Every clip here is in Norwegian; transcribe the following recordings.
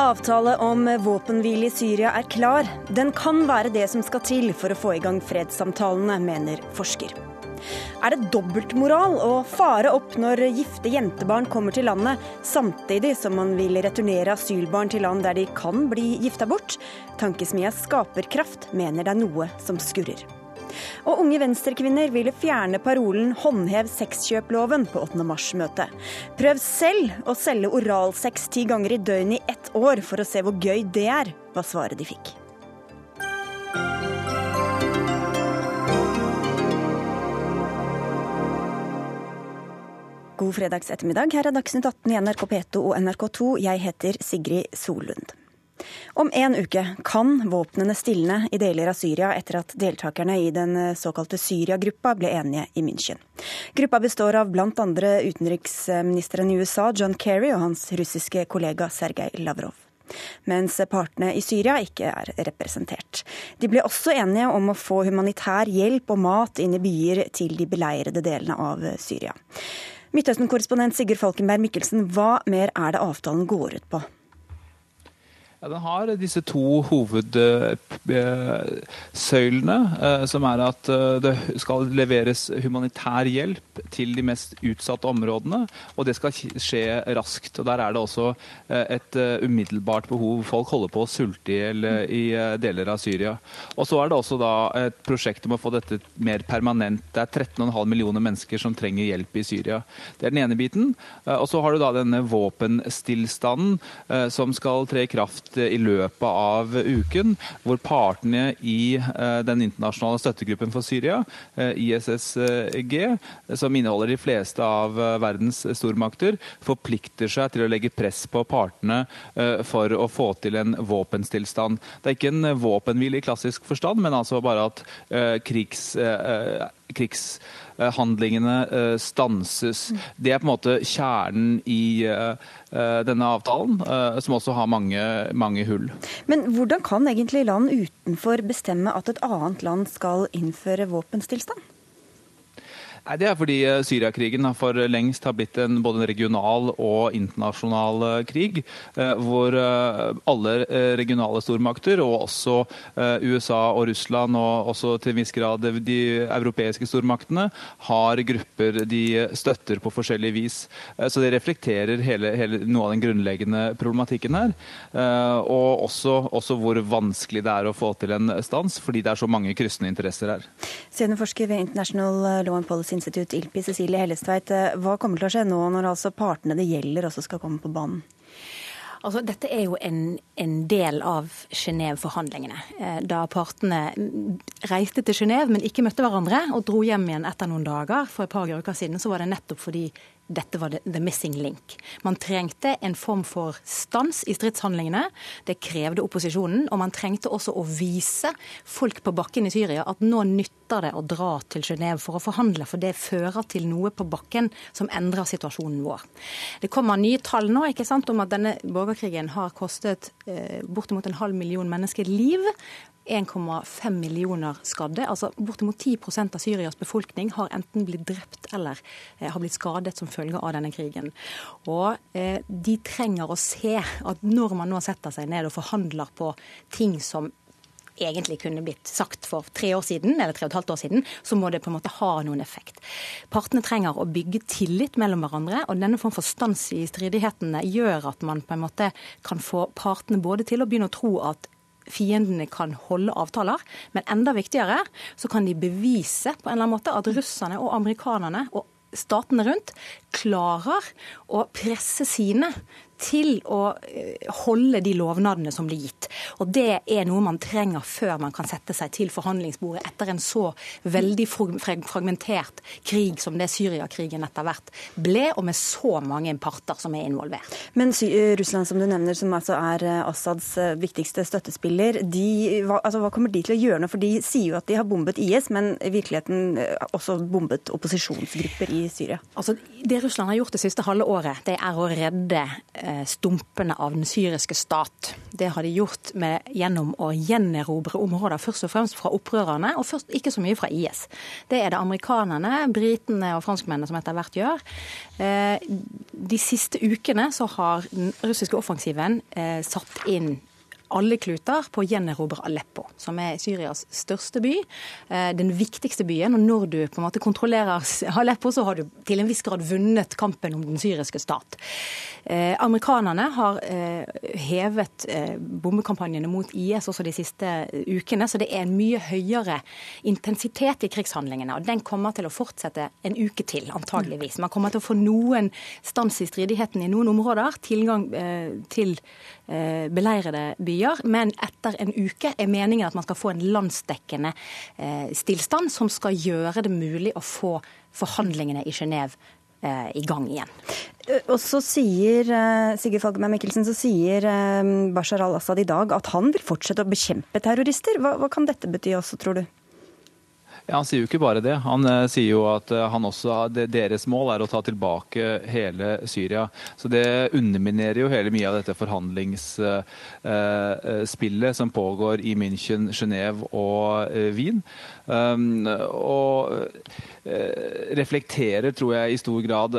Avtale om våpenhvile i Syria er klar. Den kan være det som skal til for å få i gang fredssamtalene, mener forsker. Er det dobbeltmoral å fare opp når gifte jentebarn kommer til landet, samtidig som man vil returnere asylbarn til land der de kan bli gifta bort? Tankesmia Skaperkraft mener det er noe som skurrer. Og Unge venstrekvinner ville fjerne parolen 'håndhev sexkjøploven' på 8. mars-møtet. Prøv selv å selge oralsex ti ganger i døgnet i ett år for å se hvor gøy det er, var svaret de fikk. God fredags ettermiddag. Her er Dagsnytt 18 i NRK P2 og NRK2. Jeg heter Sigrid Solund. Om en uke kan våpnene stilne i deler av Syria etter at deltakerne i den såkalte Syria-gruppa ble enige i München. Gruppa består av bl.a. utenriksministeren i USA, John Kerry, og hans russiske kollega Sergej Lavrov mens partene i Syria ikke er representert. De ble også enige om å få humanitær hjelp og mat inn i byer til de beleirede delene av Syria. Midtøsten-korrespondent Sigurd Falkenberg Mikkelsen, hva mer er det avtalen går ut på? Ja, Den har disse to hovedsøylene, eh, som er at eh, det skal leveres humanitær hjelp til de mest utsatte områdene. Og det skal skje raskt. og Der er det også eh, et umiddelbart behov. Folk holder på å sulte i hjel i deler av Syria. Og så er det også da et prosjekt om å få dette mer permanent. Det er 13,5 millioner mennesker som trenger hjelp i Syria. Det er den ene biten. Og så har du da denne våpenstillstanden som skal tre i kraft i løpet av uken, hvor partene i eh, den internasjonale støttegruppen for Syria, eh, ISSG, som inneholder de fleste av eh, verdens stormakter, forplikter seg til å legge press på partene for å få til en våpenstillstand. Det er ikke en våpenhvile i klassisk forstand, men altså bare at krigs, krigs handlingene stanses. Det er på en måte kjernen i Eh, denne avtalen, eh, som også har mange, mange hull. Men hvordan kan egentlig land utenfor bestemme at et annet land skal innføre våpenstillstand? Nei, Det er fordi eh, Syriakrigen for lengst har blitt en både regional og internasjonal eh, krig. Eh, hvor alle regionale stormakter, og også USA og Russland, og også til en viss grad de europeiske stormaktene, har grupper de støtter på forskjellig vis. Så det reflekterer hele, hele, noe av den grunnleggende problematikken her. Og også, også, hvor vanskelig det er å få til en stans, fordi det er så mange kryssende interesser her. Seniorforsker ved International Law and Policy Institute, ILPI, Cecilie Hellestveit. Eh, hva kommer til å skje nå når altså partene det gjelder også skal komme på banen? Altså, dette er jo en, en del av Genéve-forhandlingene. Eh, da partene reiste til Genéve, men ikke møtte hverandre, og dro hjem igjen etter noen dager for et par uker siden, så var det nettopp fordi dette var the missing link. Man trengte en form for stans i stridshandlingene. Det krevde opposisjonen. Og man trengte også å vise folk på bakken i Syria at nå nytter det å dra til Genéve for å forhandle, for det fører til noe på bakken som endrer situasjonen vår. Det kommer nye tall nå ikke sant, om at denne borgerkrigen har kostet eh, bortimot en halv million mennesker liv. 1,5 millioner skadde. altså Bortimot 10% av Syrias befolkning har enten blitt drept eller eh, har blitt skadet som følge av denne krigen. Og eh, De trenger å se at når man nå setter seg ned og forhandler på ting som egentlig kunne blitt sagt for tre år siden, eller tre og et halvt år siden, så må det på en måte ha noen effekt. Partene trenger å bygge tillit mellom hverandre, og denne form for stans i stridighetene gjør at man på en måte kan få partene både til å begynne å tro at fiendene kan holde avtaler. Men enda viktigere så kan de bevise på en eller annen måte at russerne og amerikanerne og statene rundt klarer å presse sine til å eh, holde de lovnadene som blir gitt. Og Det er noe man trenger før man kan sette seg til forhandlingsbordet etter en så veldig fragmentert krig som det Syriakrigen etter hvert ble, og med så mange parter som er involvert. Men eh, Russland, som du nevner, som altså er eh, Assads viktigste støttespiller, de, hva, altså, hva kommer de til å gjøre nå? For de sier jo at de har bombet IS, men i virkeligheten også bombet opposisjonsgrupper i Syria. Altså, Det Russland har gjort det siste halve året, det er å redde stumpene av den syriske stat. Det har de gjort med, gjennom å gjenerobre områder, først og fremst fra opprørerne, og først ikke så mye fra IS. Det er det amerikanerne, britene og franskmennene som etter hvert gjør. Eh, de siste ukene så har den russiske offensiven satt inn alle kluter på å gjenerobre Aleppo, som er Syrias største by. Eh, den viktigste byen. Og når du på en måte kontrollerer Aleppo, så har du til en viss grad vunnet kampen om den syriske stat. Eh, amerikanerne har eh, hevet bombekampanjene mot IS også de siste ukene, så det er en mye høyere intensitet i krigshandlingene. Og den kommer til å fortsette en uke til, antageligvis. Man kommer til å få noen stans i stridigheten i noen områder, tilgang til beleirede byer byer, men etter en uke er meningen at man skal få en landsdekkende eh, stillstand som skal gjøre det mulig å få forhandlingene i Genéve eh, i gang igjen. Eh, og så sier Sigurd Falkenberg Mikkelsen, så sier Bashar al-Assad i dag at han vil fortsette å bekjempe terrorister. Hva, hva kan dette bety også, tror du? Ja, Han sier jo ikke bare det. Han eh, sier jo at uh, han også, deres mål er å ta tilbake hele Syria. Så Det underminerer jo hele mye av dette forhandlingsspillet eh, som pågår i München, Genéve og Wien. Um, og reflekterer, tror jeg, i stor grad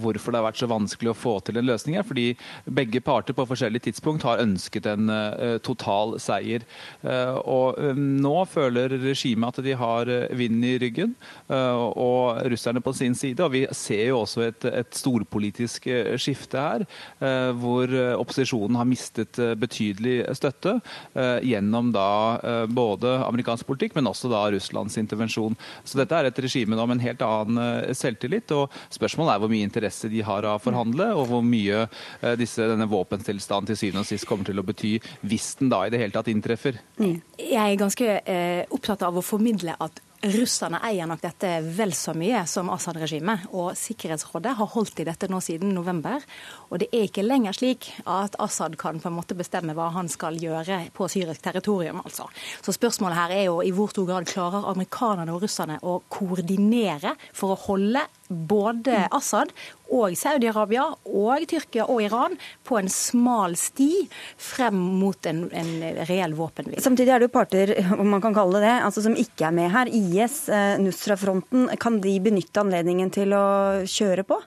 hvorfor det har vært så vanskelig å få til en løsning her. Fordi begge parter på forskjellige tidspunkt har ønsket en total seier. og nå føler regimet at de har vind i ryggen, eh, og russerne på sin side. Og vi ser jo også et, et storpolitisk eh, skifte her, eh, hvor opposisjonen har mistet betydelig støtte gjennom da både amerikansk politikk, men også da Russlands intervensjon. Så dette er et regime med en helt annen selvtillit. og Spørsmålet er hvor mye interesse de har av å forhandle, og hvor mye disse, denne våpenstillstanden til syvende og sist kommer til å bety hvis den da i det hele tatt inntreffer. Jeg er ganske eh, opptatt av å formidle at Russerne eier nok dette vel så mye som Assad-regimet. Og Sikkerhetsrådet har holdt i dette nå siden november. Og det er ikke lenger slik at Assad kan på en måte bestemme hva han skal gjøre på syrisk territorium. altså. Så spørsmålet her er jo i hvor stor grad klarer amerikanerne og russerne å koordinere for å holde både Assad og Saudi-Arabia og Tyrkia og Iran på en smal sti frem mot en, en reell våpenhvile. Samtidig er det jo parter om man kan kalle det, altså som ikke er med her. IS, eh, Nusra-fronten. Kan de benytte anledningen til å kjøre på?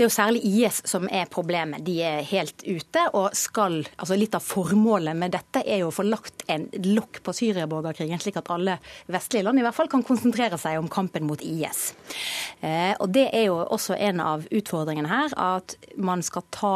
Det er jo særlig IS som er problemet. De er helt ute. og skal, altså Litt av formålet med dette er jo å få lagt en lokk på Syria-borgerkrigen, slik at alle vestlige land i hvert fall kan konsentrere seg om kampen mot IS. Eh, og Det er jo også en av utfordringene her, at man skal ta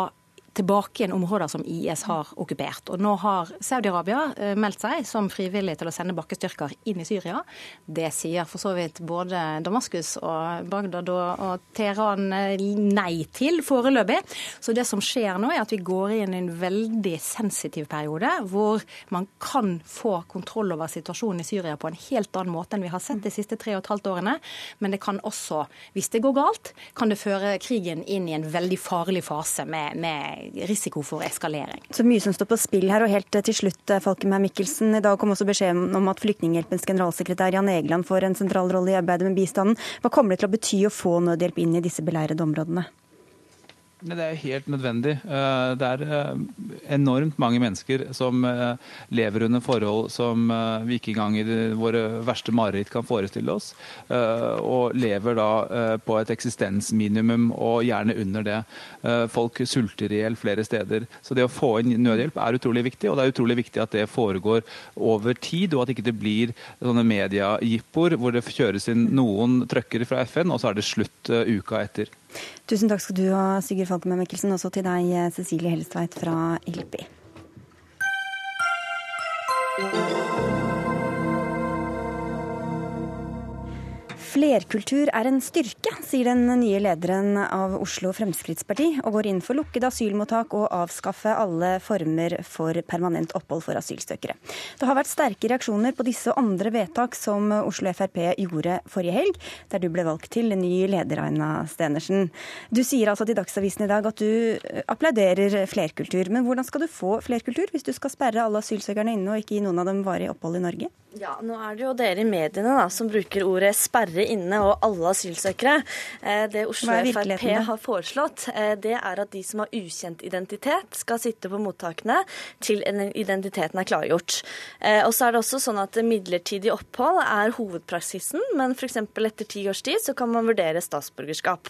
tilbake igjen områder som IS har okkupert. Og nå har Saudi-Arabia eh, meldt seg som frivillig til å sende bakkestyrker inn i Syria. Det sier for så vidt både Damaskus og Bagdad og, Teheran eh, nei til foreløpig. Så det som skjer nå, er at vi går inn i en veldig sensitiv periode hvor man kan få kontroll over situasjonen i Syria på en helt annen måte enn vi har sett de siste tre og et halvt årene. Men det kan også, hvis det går galt, kan det føre krigen inn i en veldig farlig fase med, med risiko for eskalering. Så mye som står på spill her. Og helt til slutt, eh, Falkenberg Mikkelsen. I dag kom også beskjeden om at Flyktninghjelpens generalsekretær Jan Egeland får en sentral rolle i arbeidet med bistanden. Hva kommer det til å bety å få nødhjelp inn i disse beleirede områdene? Det er helt nødvendig. Eh, det er eh, enormt mange mennesker som eh, lever under forhold som vi ikke engang i våre verste mareritt kan forestille oss. Og lever da på et eksistensminimum, og gjerne under det. Folk sulter i hjel flere steder. Så det å få inn nødhjelp er utrolig viktig, og det er utrolig viktig at det foregår over tid, og at ikke det blir sånne mediejippoer hvor det kjøres inn noen trøkker fra FN, og så er det slutt uka etter. Tusen takk skal du ha, Sigurd Falkenberg Mikkelsen. Også til deg, Cecilie Hellestveit fra ILPI. Flerkultur er en styrke, sier den nye lederen av Oslo Fremskrittsparti, og går inn for lukkede asylmottak og avskaffe alle former for permanent opphold for asylsøkere. Det har vært sterke reaksjoner på disse og andre vedtak som Oslo Frp gjorde forrige helg, der du ble valgt til ny leder, Aina Stenersen. Du sier altså til Dagsavisen i dag at du applauderer flerkultur, men hvordan skal du få flerkultur hvis du skal sperre alle asylsøkerne inne og ikke gi noen av dem varig opphold i Norge? Ja, nå er det jo dere i mediene da, som bruker ordet 'sperre inne' og 'alle asylsøkere'. Eh, det Oslo Frp har foreslått, eh, det er at de som har ukjent identitet, skal sitte på mottakene til identiteten er klargjort. Eh, og så er det også sånn at midlertidig opphold er hovedpraksisen, men f.eks. etter ti års tid så kan man vurdere statsborgerskap.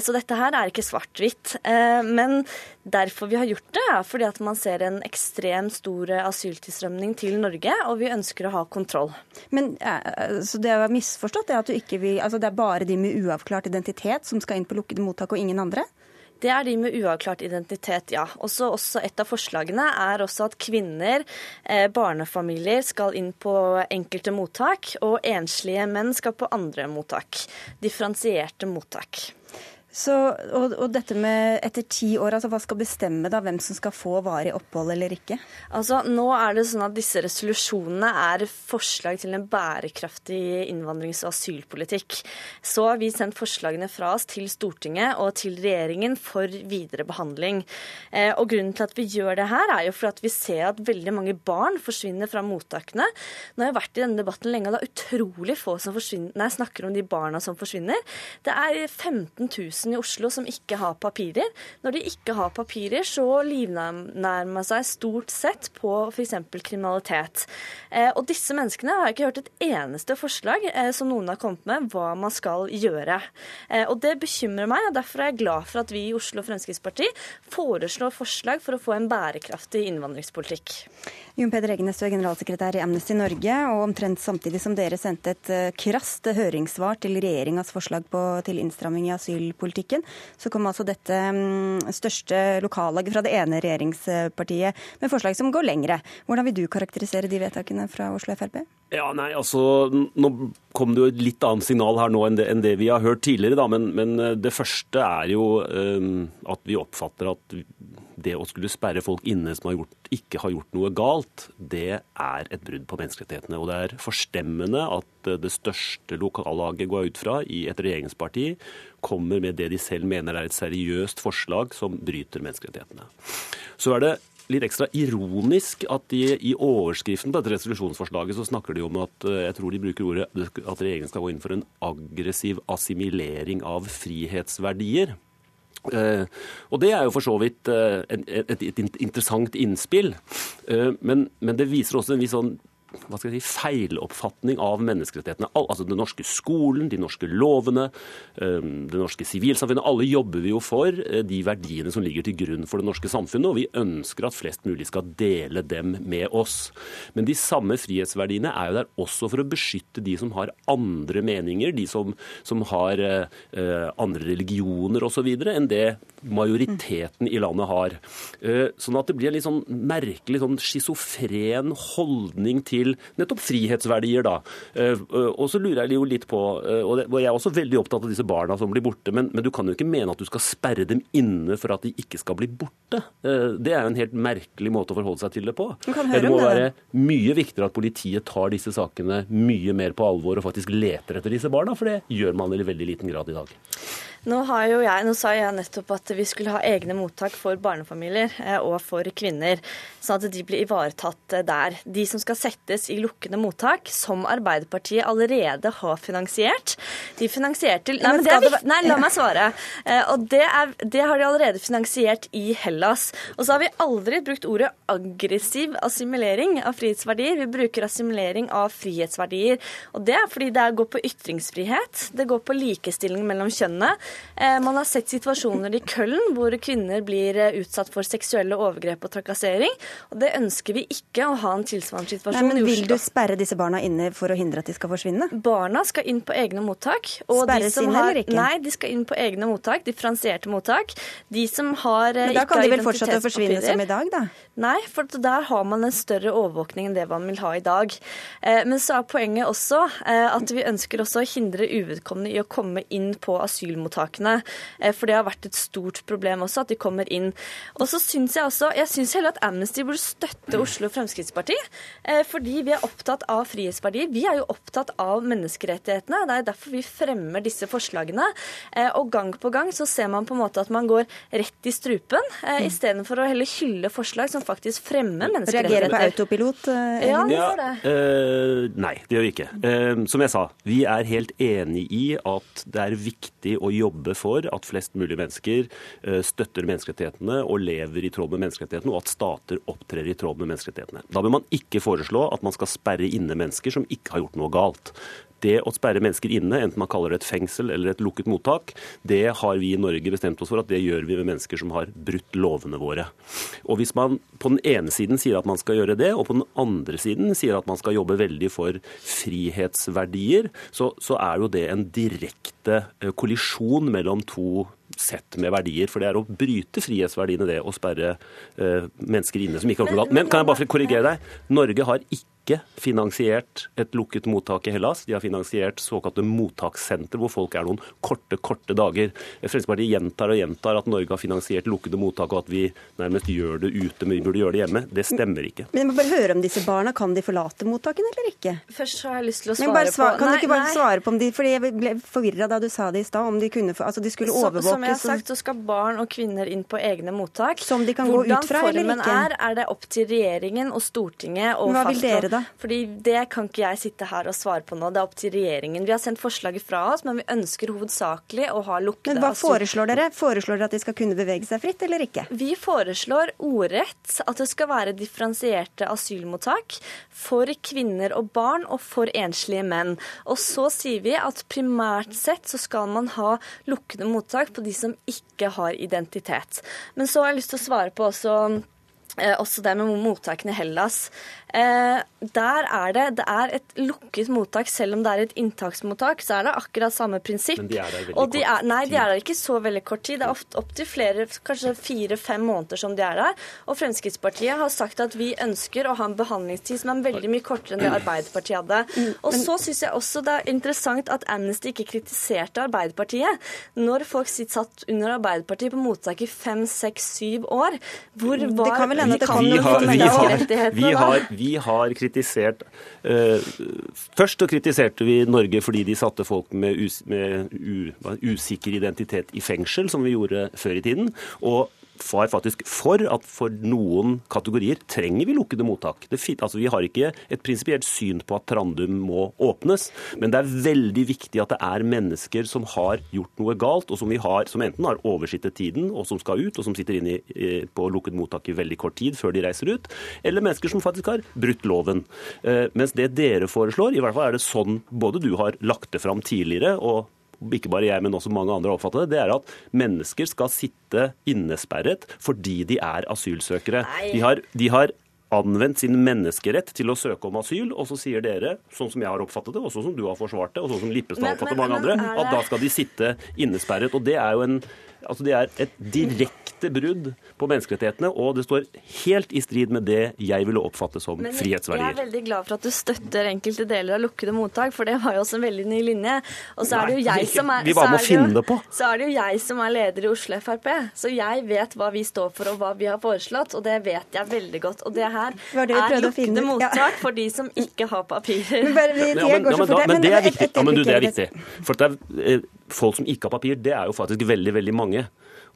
Så dette her er ikke svart-hvitt. Men derfor vi har gjort det, er fordi at man ser en ekstrem stor asyltilstrømning til Norge, og vi ønsker å ha kontroll. Men Så det jeg har misforstått er at du ikke vil Altså det er bare de med uavklart identitet som skal inn på lukkede mottak, og ingen andre? Det er de med uavklart identitet, ja. Også, også et av forslagene er også at kvinner, eh, barnefamilier, skal inn på enkelte mottak, og enslige menn skal på andre mottak. Differensierte mottak. Så, og, og, dette med etter ti år, altså hva skal bestemme da hvem som skal få varig opphold eller ikke? Altså Nå er det sånn at disse resolusjonene er forslag til en bærekraftig innvandrings- og asylpolitikk. Så har vi sendt forslagene fra oss til Stortinget og til regjeringen for videre behandling. Eh, og Grunnen til at vi gjør det her, er jo for at vi ser at veldig mange barn forsvinner fra mottakene. Nå har jeg vært i denne debatten lenge, og det er utrolig få som når snakker om de barna som forsvinner. Det er 15 000 000 i Oslo som ikke har papirer. Når de ikke har papirer, så livnærmer seg stort sett på f.eks. kriminalitet. Eh, og disse menneskene har ikke hørt et eneste forslag eh, som noen har kommet med, hva man skal gjøre. Eh, og det bekymrer meg, og derfor er jeg glad for at vi i Oslo Fremskrittsparti foreslår forslag for å få en bærekraftig innvandringspolitikk. Jon Peder Egenes, du er generalsekretær i Amnesty Norge, og omtrent samtidig som dere sendte et krast høringssvar til regjeringas forslag på, til innstramming i asylpolitikken, asylpolitikken, så kom altså dette mm, største lokallaget fra det ene regjeringspartiet med forslag som går lengre. Hvordan vil du karakterisere de vedtakene fra Oslo Frp? Ja, nei, altså, Nå kom det jo et litt annet signal her nå enn det, enn det vi har hørt tidligere. Da, men, men, eh, det første er jo um, at vi oppfatter at det å skulle sperre folk inne som har gjort, ikke har gjort noe galt, det er et brudd på menneskerettighetene. Og det er forstemmende at det største lokallaget går ut fra i et regjeringsparti kommer med det de selv mener er et seriøst forslag som bryter menneskerettighetene. Så er det litt ekstra ironisk at de i overskriften på dette resolusjonsforslaget så snakker de om at jeg tror de bruker ordet at regjeringen skal gå inn for en aggressiv assimilering av frihetsverdier. Uh, og Det er jo for så vidt uh, et, interessant innspill, uh, men, men, det viser også en viss sånn hva skal jeg si, feiloppfatning av menneskerettighetene. Altså Den norske skolen, de norske lovene, ehm, det norske sivilsamfunnet. Alle jobber vi jo for eh, de verdiene som ligger til grunn for det norske samfunnet, og vi ønsker at flest mulig skal dele dem med oss. Men de samme frihetsverdiene er jo der også for å beskytte de som har andre meninger, de som, som har uh, andre religioner osv., enn det majoriteten i landet har. Uh, sånn at det blir en litt sånn merkelig sånn schizofren holdning til nettopp frihetsverdier. da. Eh, eh, og så lurer jeg jo litt på, eh, og jeg er også veldig opptatt av disse barna som blir borte, men, men du kan jo ikke mene at du skal sperre dem inne for at de ikke skal bli borte. Det er jo en helt merkelig måte å forholde seg til det på. Det må være mye viktigere at politiet tar disse sakene mye mer på alvor og faktisk leter etter disse barna, for det gjør man i veldig liten grad i dag. Nå, jeg, nå, sa jeg nettopp at vi skulle ha egne mottak for barnefamilier eh, og for kvinner, sånn at de blir ivaretatt eh, der. De som skal settes i lukkede mottak, som Arbeiderpartiet allerede har finansiert De finansierte Nei, men det er, nei la meg svare. Eh, og det, er, det har de allerede finansiert i Hellas. Og så har vi aldri brukt ordet aggressiv assimilering av frihetsverdier. Vi bruker assimilering av frihetsverdier. Og det er fordi det går på ytringsfrihet, det går på likestilling mellom kjønnene. Eh, man har sett situasjoner i Køllen hvor kvinner blir eh, utsatt for seksuelle overgrep og trakassering. og Det ønsker vi ikke å ha en tilsvarende situasjon Nei, men Vil du sperre disse barna inne for å hindre at de skal forsvinne? Barna skal inn på egne mottak. Sperres inne eller ikke? Nei, de skal inn på egne mottak. Differensierte mottak. De som har eh, Men Da kan de vel fortsette å forsvinne som i dag, da? Nei, for der har man en større overvåkning enn det man vil ha i dag. Men så er poenget også at vi ønsker også å hindre uvedkommende i å komme inn på asylmottak asylmottakene. For det har vært et stort problem også, at de kommer inn. Og så syns jeg også Jeg syns heller at Amnesty burde støtte Oslo Fremskrittsparti. Fordi vi er opptatt av frihetsverdier. Vi er jo opptatt av menneskerettighetene. Det er derfor vi fremmer disse forslagene. Og gang på gang så ser man på en måte at man går rett i strupen, mm. istedenfor å heller hylle forslag som faktisk fremmer menneskerettigheter. Reagerer på autopilot? Ja, det gjør det. Nei, det gjør vi ikke. Som jeg sa, vi er helt enig i at det er viktig å jobbe for at flest mulig mennesker uh, støtter menneskerettighetene og lever i tråd med menneskerettighetene, og at stater opptrer i tråd med menneskerettighetene. Da bør man ikke foreslå at man skal sperre inne mennesker som ikke har gjort noe galt det å sperre mennesker inne, enten man kaller det et fengsel eller et lukket mottak, det har vi i Norge bestemt oss for at det gjør vi med mennesker som har brutt lovene våre. Og Hvis man på den ene siden sier at man skal gjøre det, og på den andre siden sier at man skal jobbe veldig for frihetsverdier, så, så er jo det en direkte eh, kollisjon mellom to sett med verdier. For det er å bryte frihetsverdiene, det å sperre uh, mennesker inne som ikke har gjort noe galt. Men kan jeg bare korrigere deg? Norge har ikke ikke finansiert et lukket mottak i Hellas. De har finansiert såkalte mottakssenter, hvor folk er noen korte, korte dager. Fremskrittspartiet gjentar og gjentar at Norge har finansiert lukkede mottak, og at vi nærmest gjør det ute, men vi burde gjøre det hjemme. Det stemmer ikke. Men jeg må bare høre om disse barna. Kan de forlate mottakene eller ikke? Først har jeg lyst til å svare svar, på Kan du ikke bare nei. svare på om de fordi Jeg ble forvirra da du sa det i stad, om de kunne altså de skulle overvåkes. Som jeg har sagt, så skal barn og kvinner inn på egne mottak. Som de kan Hvordan gå ut fra eller ikke? Hvordan formen er, er det opp til regjeringen og Stortinget å fastslå. Hva vil dere da? Fordi det det kan ikke jeg sitte her og svare på nå. Det er opp til regjeringen. Vi har sendt forslaget fra oss, men vi ønsker hovedsakelig å ha lukkede Men Hva foreslår dere? Foreslår dere at de skal kunne bevege seg fritt, eller ikke? Vi foreslår ordrett at det skal være differensierte asylmottak for kvinner og barn og for enslige menn. Og så sier vi at primært sett så skal man ha lukkede mottak på de som ikke har identitet. Men så har jeg lyst til å svare på også Eh, også det med mottakene i Hellas. Eh, der er det, det er et lukket mottak, selv om det er et inntaksmottak, så er det akkurat samme prinsipp. Men de er der veldig kort de er, Nei, de er der ikke så veldig kort tid. Det er opptil flere, kanskje fire-fem måneder som de er der. Og Fremskrittspartiet har sagt at vi ønsker å ha en behandlingstid som er veldig mye kortere enn det Arbeiderpartiet hadde. Mm, og så syns jeg også det er interessant at Amnesty ikke kritiserte Arbeiderpartiet. Når folk sitter satt under Arbeiderpartiet på mottak i fem, seks, syv år, hvor var hende at det kom noen menneskerettigheter. Vi, har, kritisert uh, Først så kritiserte vi Norge fordi de satte folk med, us, med u, usikker identitet i fengsel, som vi gjorde før i tiden. Og var faktisk for at for noen kategorier trenger vi lukkede mottak. Det, altså, vi har ikke et prinsipielt syn på at Trandum må åpnes, men det er veldig viktig at det er mennesker som har gjort noe galt, og som, har, som enten har oversittet tiden, og som skal ut, og som sitter inne på lukket mottak i veldig kort tid før de reiser ut, eller mennesker som faktisk har brutt loven. Eh, mens det dere foreslår, i hvert fall er det sånn både du har lagt det fram tidligere, og ikke bare jeg, men også mange andre har oppfattet det, det er at mennesker skal sitte innesperret fordi de er asylsøkere. De har, de har anvendt sin menneskerett til å søke om asyl, og så sier dere, sånn som jeg har oppfattet det, og sånn som du har forsvart det, og sånn som Lippestad har oppfattet mange andre, at da skal de sitte innesperret. Og det er jo en Altså Det er et direkte brudd på menneskerettighetene, og det står helt i strid med det jeg ville oppfatte som Men frihetsverdier. Jeg er veldig glad for at du støtter enkelte deler av lukkede mottak, for det var jo også en veldig ny linje. Og så er det jo jeg som er, så finne det jo, Så er det jo jeg som er leder i Oslo Frp, så jeg vet hva vi står for og hva vi har foreslått, og det vet jeg veldig godt. Og det her det er lukkede mottak ja. for de som ikke har papirer. Men, det, ja, men, ja, men, da, men det er viktig. Ja, men du, det er viktig. For det er, eh, folk som ikke har papir, det er jo faktisk veldig, veldig mange.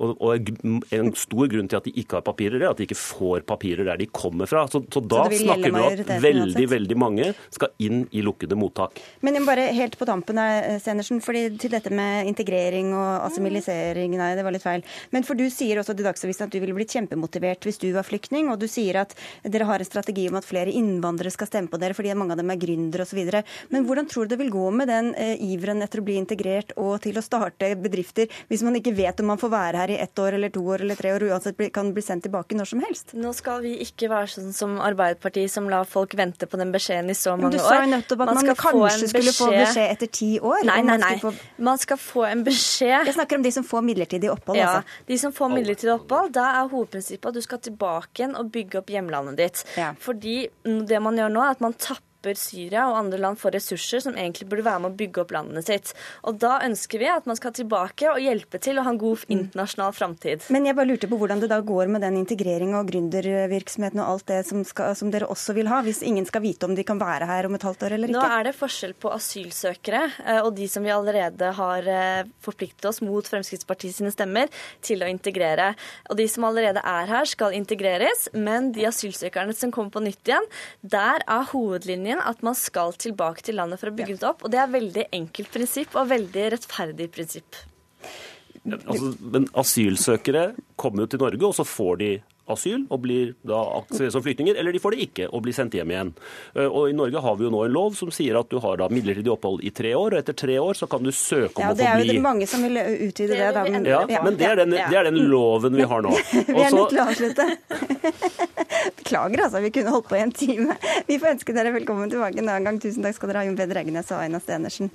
Og, og, en stor grunn til at de ikke har papirer, er at de ikke får papirer der de kommer fra. Så, så da så snakker om at veldig veldig mange skal inn i lukkede mottak. Men jeg må bare helt på tampen, Stenersen, fordi til dette med integrering og assimilisering Nei, det var litt feil. Men for du sier også til Dagsavisen at du ville blitt kjempemotivert hvis du var flyktning, og du sier at dere har en strategi om at flere innvandrere skal stemme på dere fordi mange av dem er gründere osv. Men hvordan tror du det vil gå med den eh, iveren etter å bli integrert og til å starte bedrifter hvis man ikke vet om man får være her i ett år eller to år eller tre år, uansett kan bli sendt tilbake når som helst. Nå skal vi ikke være sånn som Arbeiderpartiet som lar folk vente på den beskjeden i så mange år. Du sa jo nettopp at man, man kanskje skulle få beskjed etter ti år. Nei, nei, nei. Få... Man skal få en beskjed Jeg snakker om de som får midlertidig opphold. Ja, altså. de som får midlertidig opphold. Da er hovedprinsippet at du skal tilbake igjen og bygge opp hjemlandet ditt. Ja. Fordi det man gjør nå, er at man tapper stopper Syria og andre land for ressurser som egentlig burde være med å bygge opp landet sitt. Og da ønsker vi at man skal tilbake og hjelpe til å ha en god mm. internasjonal framtid. Men jeg bare lurte på hvordan det da går med den integrering og gründervirksomheten og alt det som, skal, som, dere også vil ha, hvis ingen skal vite om de kan være her om et halvt år eller ikke? Nå er det forskjell på asylsøkere eh, og de som vi allerede har eh, forpliktet oss mot Fremskrittspartiet sine stemmer til å integrere. Og de som allerede er her, skal integreres, men de asylsøkerne som kommer på nytt igjen, der er hovedlinjen at man skal tilbake til landet for å bygge det opp. Og det er et veldig enkelt prinsipp og veldig rettferdig prinsipp. Altså, men asylsøkere kommer jo til Norge, og så får de asyl og blir da akseptert som flyktninger, eller de får det ikke og blir sendt hjem igjen. Eh, og I Norge har vi jo nå en lov som sier at du har da midlertidig opphold i tre år, og etter tre år så kan du søke om ja, å få bli Det er jo mange som vil utvide det. Da. Ja, men det er, den, det er, den, loven vi har nå. vi er nødt til å avslutte. Beklager, altså. Vi kunne holdt på i en time. Vi får ønske dere velkommen tilbake en annen gang. Tusen takk skal dere ha, Jon Peder Eggenes og Aina Stenersen.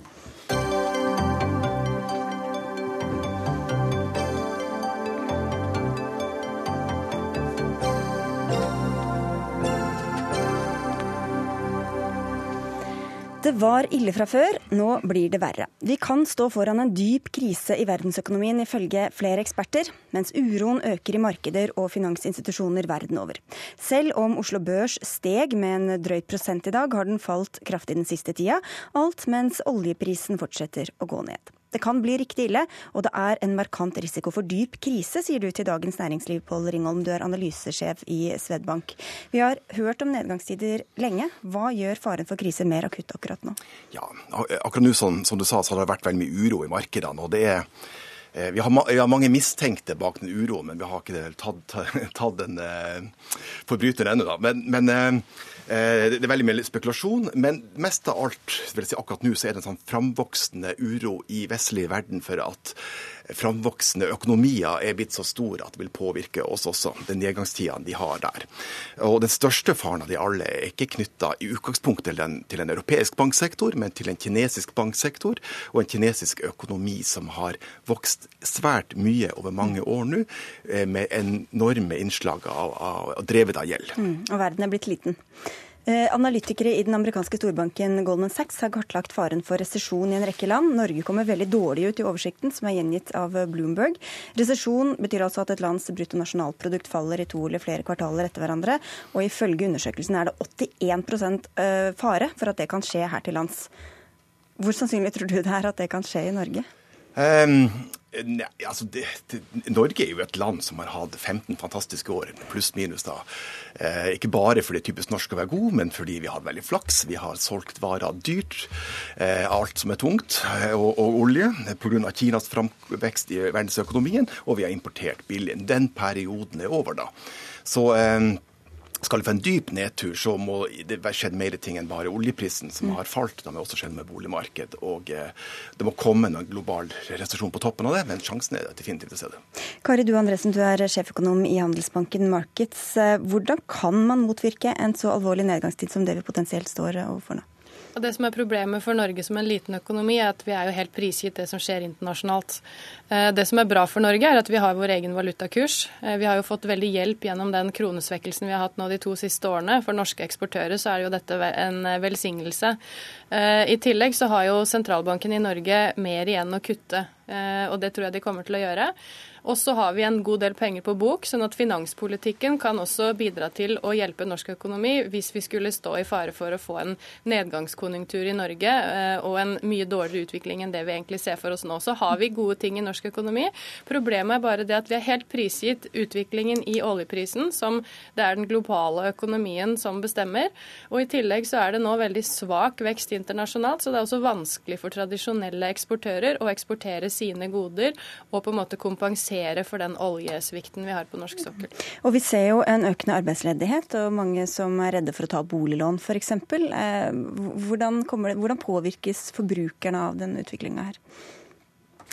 Det var ille fra før, nå blir det verre. Vi kan stå foran en dyp krise i verdensøkonomien ifølge flere eksperter, mens uroen øker i markeder og finansinstitusjoner verden over. Selv om Oslo Børs steg med en drøyt prosent i dag, har den falt kraftig den siste tida, alt mens oljeprisen fortsetter å gå ned. Det kan bli riktig ille, og det er en markant risiko for dyp krise, sier du til Dagens Næringsliv, Pål Ringholm. Du er analysesjef i Svedbank. Vi har hørt om nedgangstider lenge. Hva gjør faren for krise mer akutt akkurat nå? Ja, akkurat nå som, som du sa, så har det vært veldig mye uro i markedene. og det er eh, vi har, vi har, mange mistenkte bak den uroen, men vi har ikke tatt, tatt, en uh, forbryter ennå. Men, men Eh, det er veldig mye spekulasjon, men mest av alt vil jeg si akkurat nå så er det en sånn framvoksende uro i vestlig verden for at framvoksende økonomier er blitt så store at det vil påvirke oss også, den nedgangstida de har der. Og Den største faren av de alle er ikke knytta i utgangspunktet til en, til en europeisk banksektor, men til en kinesisk banksektor og en kinesisk økonomi som har vokst svært mye over mange år nå, eh, med enorme innslag av, av, av drevet av gjeld. Mm, og verden er blitt liten. Eh, analytikere i den amerikanske storbanken Goldman Sachs har kartlagt faren for resesjon i en rekke land. Norge kommer veldig dårlig ut i oversikten, som er gjengitt av Bloomberg. Resesjon betyr altså at et lands bruttonasjonalprodukt faller i to eller flere kvartaler etter hverandre. Og ifølge undersøkelsen er det 81 eh, fare for at det kan skje her til lands. Hvor sannsynlig tror du det er at det kan skje i Norge? Um, ne, altså det, det, Norge er jo et land som har hatt 15 fantastiske år, pluss-minus. da. Eh, ikke bare fordi det er typisk norsk å være god, men fordi vi har veldig flaks. Vi har solgt varer dyrt, eh, alt som er tungt, eh, og, og olje, pga. Kinas framvekst i verdensøkonomien, og vi har importert billig. Den perioden er over, da. Så eh, skal vi få en dyp nedtur, så må det skje mer ting enn bare oljeprisen, som har falt. Det må også skjedd med boligmarked. Og eh, det må komme en global resesjon på toppen av det, men sjansen er definitivt til stede. Kari Du Andresen, du er sjeføkonom i Handelsbanken Markets. Eh, hvordan kan man motvirke en så alvorlig nedgangstid som det vi potensielt står overfor nå? Og Det som er problemet for Norge som en liten økonomi, er at vi er jo helt prisgitt det som skjer internasjonalt. Eh, det som er bra for Norge, er at vi har vår egen valutakurs. Eh, vi har jo fått veldig hjelp gjennom den kronesvekkelsen vi har hatt nå de to siste årene. For norske eksportører så er jo dette en velsignelse. Eh, I tillegg så har jo sentralbanken i Norge mer igjen å kutte, og det tror jeg de kommer til å gjøre. Og så har vi en god del penger på bok, sånn at finanspolitikken kan også bidra til å hjelpe norsk økonomi hvis vi skulle stå i fare for å få en nedgangskonjunktur i Norge eh, og en mye dårligere utvikling enn det vi egentlig ser for oss nå. Så har vi gode ting i norsk økonomi. Problemet er bare det at vi er helt prisgitt utviklingen i oljeprisen, som det er den globale økonomien som bestemmer. Og i tillegg så er det nå veldig svak vekst internasjonalt, så det er også vanskelig for tradisjonelle eksportører å eksportere sine goder og på en måte kompensere kompensere for den oljesvikten vi har på norsk sokkel. Og Vi ser jo en økende arbeidsledighet og mange som er redde for å ta boliglån f.eks. Eh, hvordan, hvordan påvirkes forbrukerne av den utviklinga her?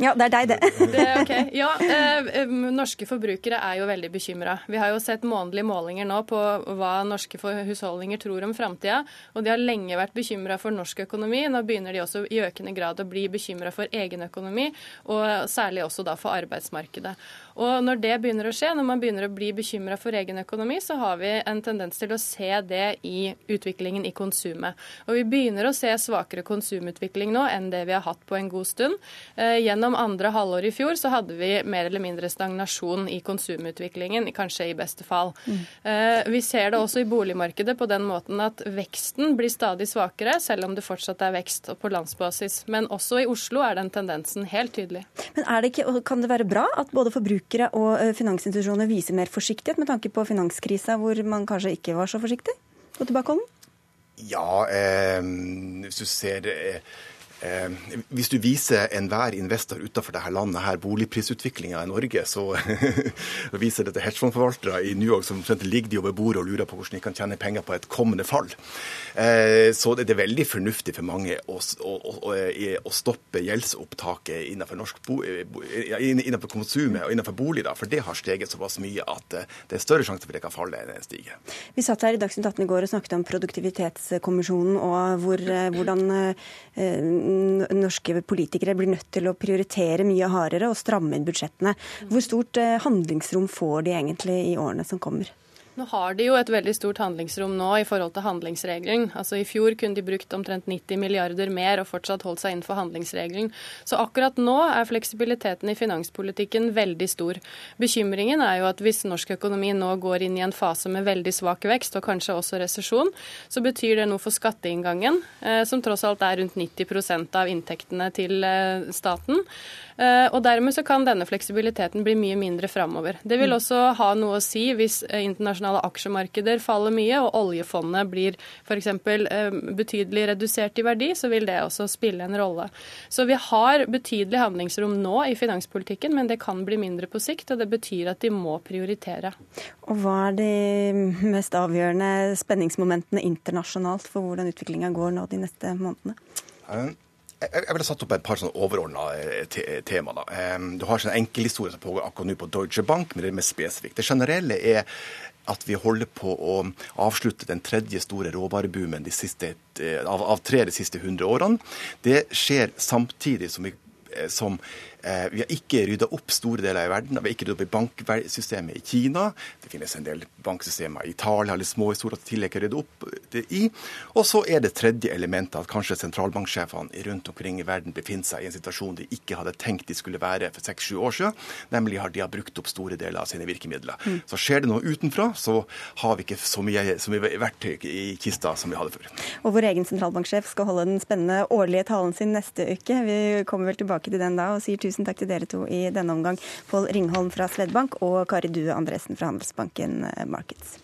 Ja, det er deg, det. det okay. Ja, eh, Norske forbrukere er jo veldig bekymra. Vi har jo sett månedlige målinger nå på hva norske husholdninger tror om framtida. Og de har lenge vært bekymra for norsk økonomi. Nå begynner de også i økende grad å bli bekymra for egen økonomi, og særlig også da for arbeidsmarkedet. Og når det begynner å skje, når man begynner å bli bekymra for egen økonomi, så har vi en tendens til å se det i utviklingen i konsumet. Og vi begynner å se svakere konsumutvikling nå enn det vi har hatt på en god stund. Eh, gjennom andre halvår i fjor så hadde vi mer eller mindre stagnasjon i konsumutviklingen, kanskje i beste fall. Mm. Eh, vi ser det også i boligmarkedet på den måten at veksten blir stadig svakere, selv om det fortsatt er vekst på landsbasis. Men også i Oslo er den tendensen helt tydelig. Men er det ikke, kan det være bra at både forbrukere forbrukere og eh, finansinstitusjoner viser mer forsiktighet med tanke på finanskrisa, hvor man kanskje ikke var så forsiktig og tilbakeholden? Ja, eh, hvis du ser eh, Eh, hvis du viser enhver investor utenfor dette landet her boligprisutviklinga i Norge, så viser det til hedgefondforvaltere i New York som ligger de over bordet og lurer på hvordan de kan tjene penger på et kommende fall. Eh, så det er veldig fornuftig for mange å, å, å, å stoppe gjeldsopptaket innenfor, bo, innenfor konsumet og innenfor bolig, da, for det har steget såpass mye at eh, det er større sjanse for det kan falle enn det stiger. Vi satt her i Dagsnytt 18 i går og snakket om Produktivitetskommisjonen og hvor, hvordan norske politikere blir nødt til å prioritere mye hardere og stramme inn budsjettene. Hvor stort eh, handlingsrom får de egentlig i årene som kommer? Nå har de jo et veldig stort handlingsrom nå i forhold til handlingsregelen. Altså I fjor kunne de brukt omtrent 90 milliarder mer og fortsatt holdt seg innenfor handlingsregelen. Så akkurat nå er fleksibiliteten i finanspolitikken veldig stor. Bekymringen er jo at hvis norsk økonomi nå går inn i en fase med veldig svak vekst, og kanskje også resesjon, så betyr det noe for skatteinngangen, eh, som tross alt er rundt 90% av inntektene til eh, staten. Eh, og Dermed så kan denne fleksibiliteten bli mye mindre framover. Det vil mm. også ha noe å si hvis eh, internasjonale aksjemarkeder faller mye og oljefondet blir f.eks. Eh, betydelig redusert i verdi, så vil det også spille en rolle. Så vi har betydelig handlingsrom nå i finanspolitikken, men det kan bli mindre på sikt. og Det betyr at de må prioritere. Og Hva er de mest avgjørende spenningsmomentene internasjonalt for hvordan utviklinga går nå de neste månedene? Jeg ville satt opp et par sånne overordna eh, tema. Da. Du har sånn enkelhistorie som pågår akkurat nå på Deutsche Bank, men det er mer spesifikt. Det generelle er at vi holder på å avslutte den tredje store råvareboomen eh, av, av tre de siste hundre årene. Det skjer samtidig som vi Eh, som Vi har ikke rydda opp store deler av verden. Vi har ikke rydda opp i banksystemet i Kina. Det finnes en del banksystemer i Italia, litt små historier til å rydde opp det i. Og så er det tredje elementet at kanskje sentralbanksjefene rundt omkring i verden befinner seg i en situasjon de ikke hadde tenkt de skulle være for seks-sju år siden, nemlig har de har brukt opp store deler av sine virkemidler. Mm. Så skjer det noe utenfra, så har vi ikke så mye, så mye verktøy i kista som vi hadde før. Og vår egen sentralbanksjef skal holde den spennende årlige talen sin neste uke. Vi kommer vel tilbake til den da, og sier tusen takk til dere to i denne omgang. Pål Ringholm fra Svedbank og Kari Due Andresen fra Handelsbanken Markets.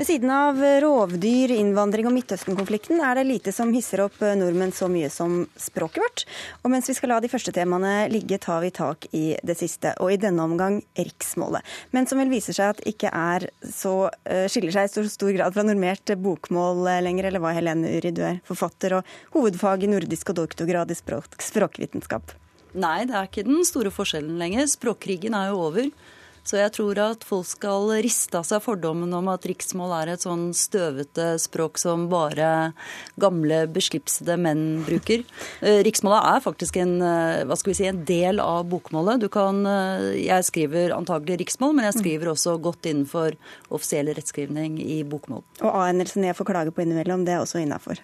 Ved siden av rovdyr, innvandring og Midtøsten-konflikten er det lite som hisser opp nordmenn så mye som språket vårt. Og mens vi skal la de første temaene ligge, tar vi tak i det siste, og i denne omgang riksmålet. Men som vel viser seg at ikke er så eh, skiller seg i stor, stor grad fra normert bokmål lenger, eller hva Helene Uri, du er forfatter og hovedfag i nordisk og doktorgrad i språk, språkvitenskap? Nei, det er ikke den store forskjellen lenger. Språkkrigen er jo over. Så jeg tror at folk skal riste av seg fordommen om at riksmål er et sånn støvete språk som bare gamle, beslipsede menn bruker. Eh, riksmålet er faktisk en, eh, hva skal vi si, en del av bokmålet. Du kan, eh, jeg skriver antagelig riksmål, men jeg skriver også godt innenfor offisiell rettskrivning i bokmål. Og A-endelsen jeg får klage på innimellom, det er også innafor?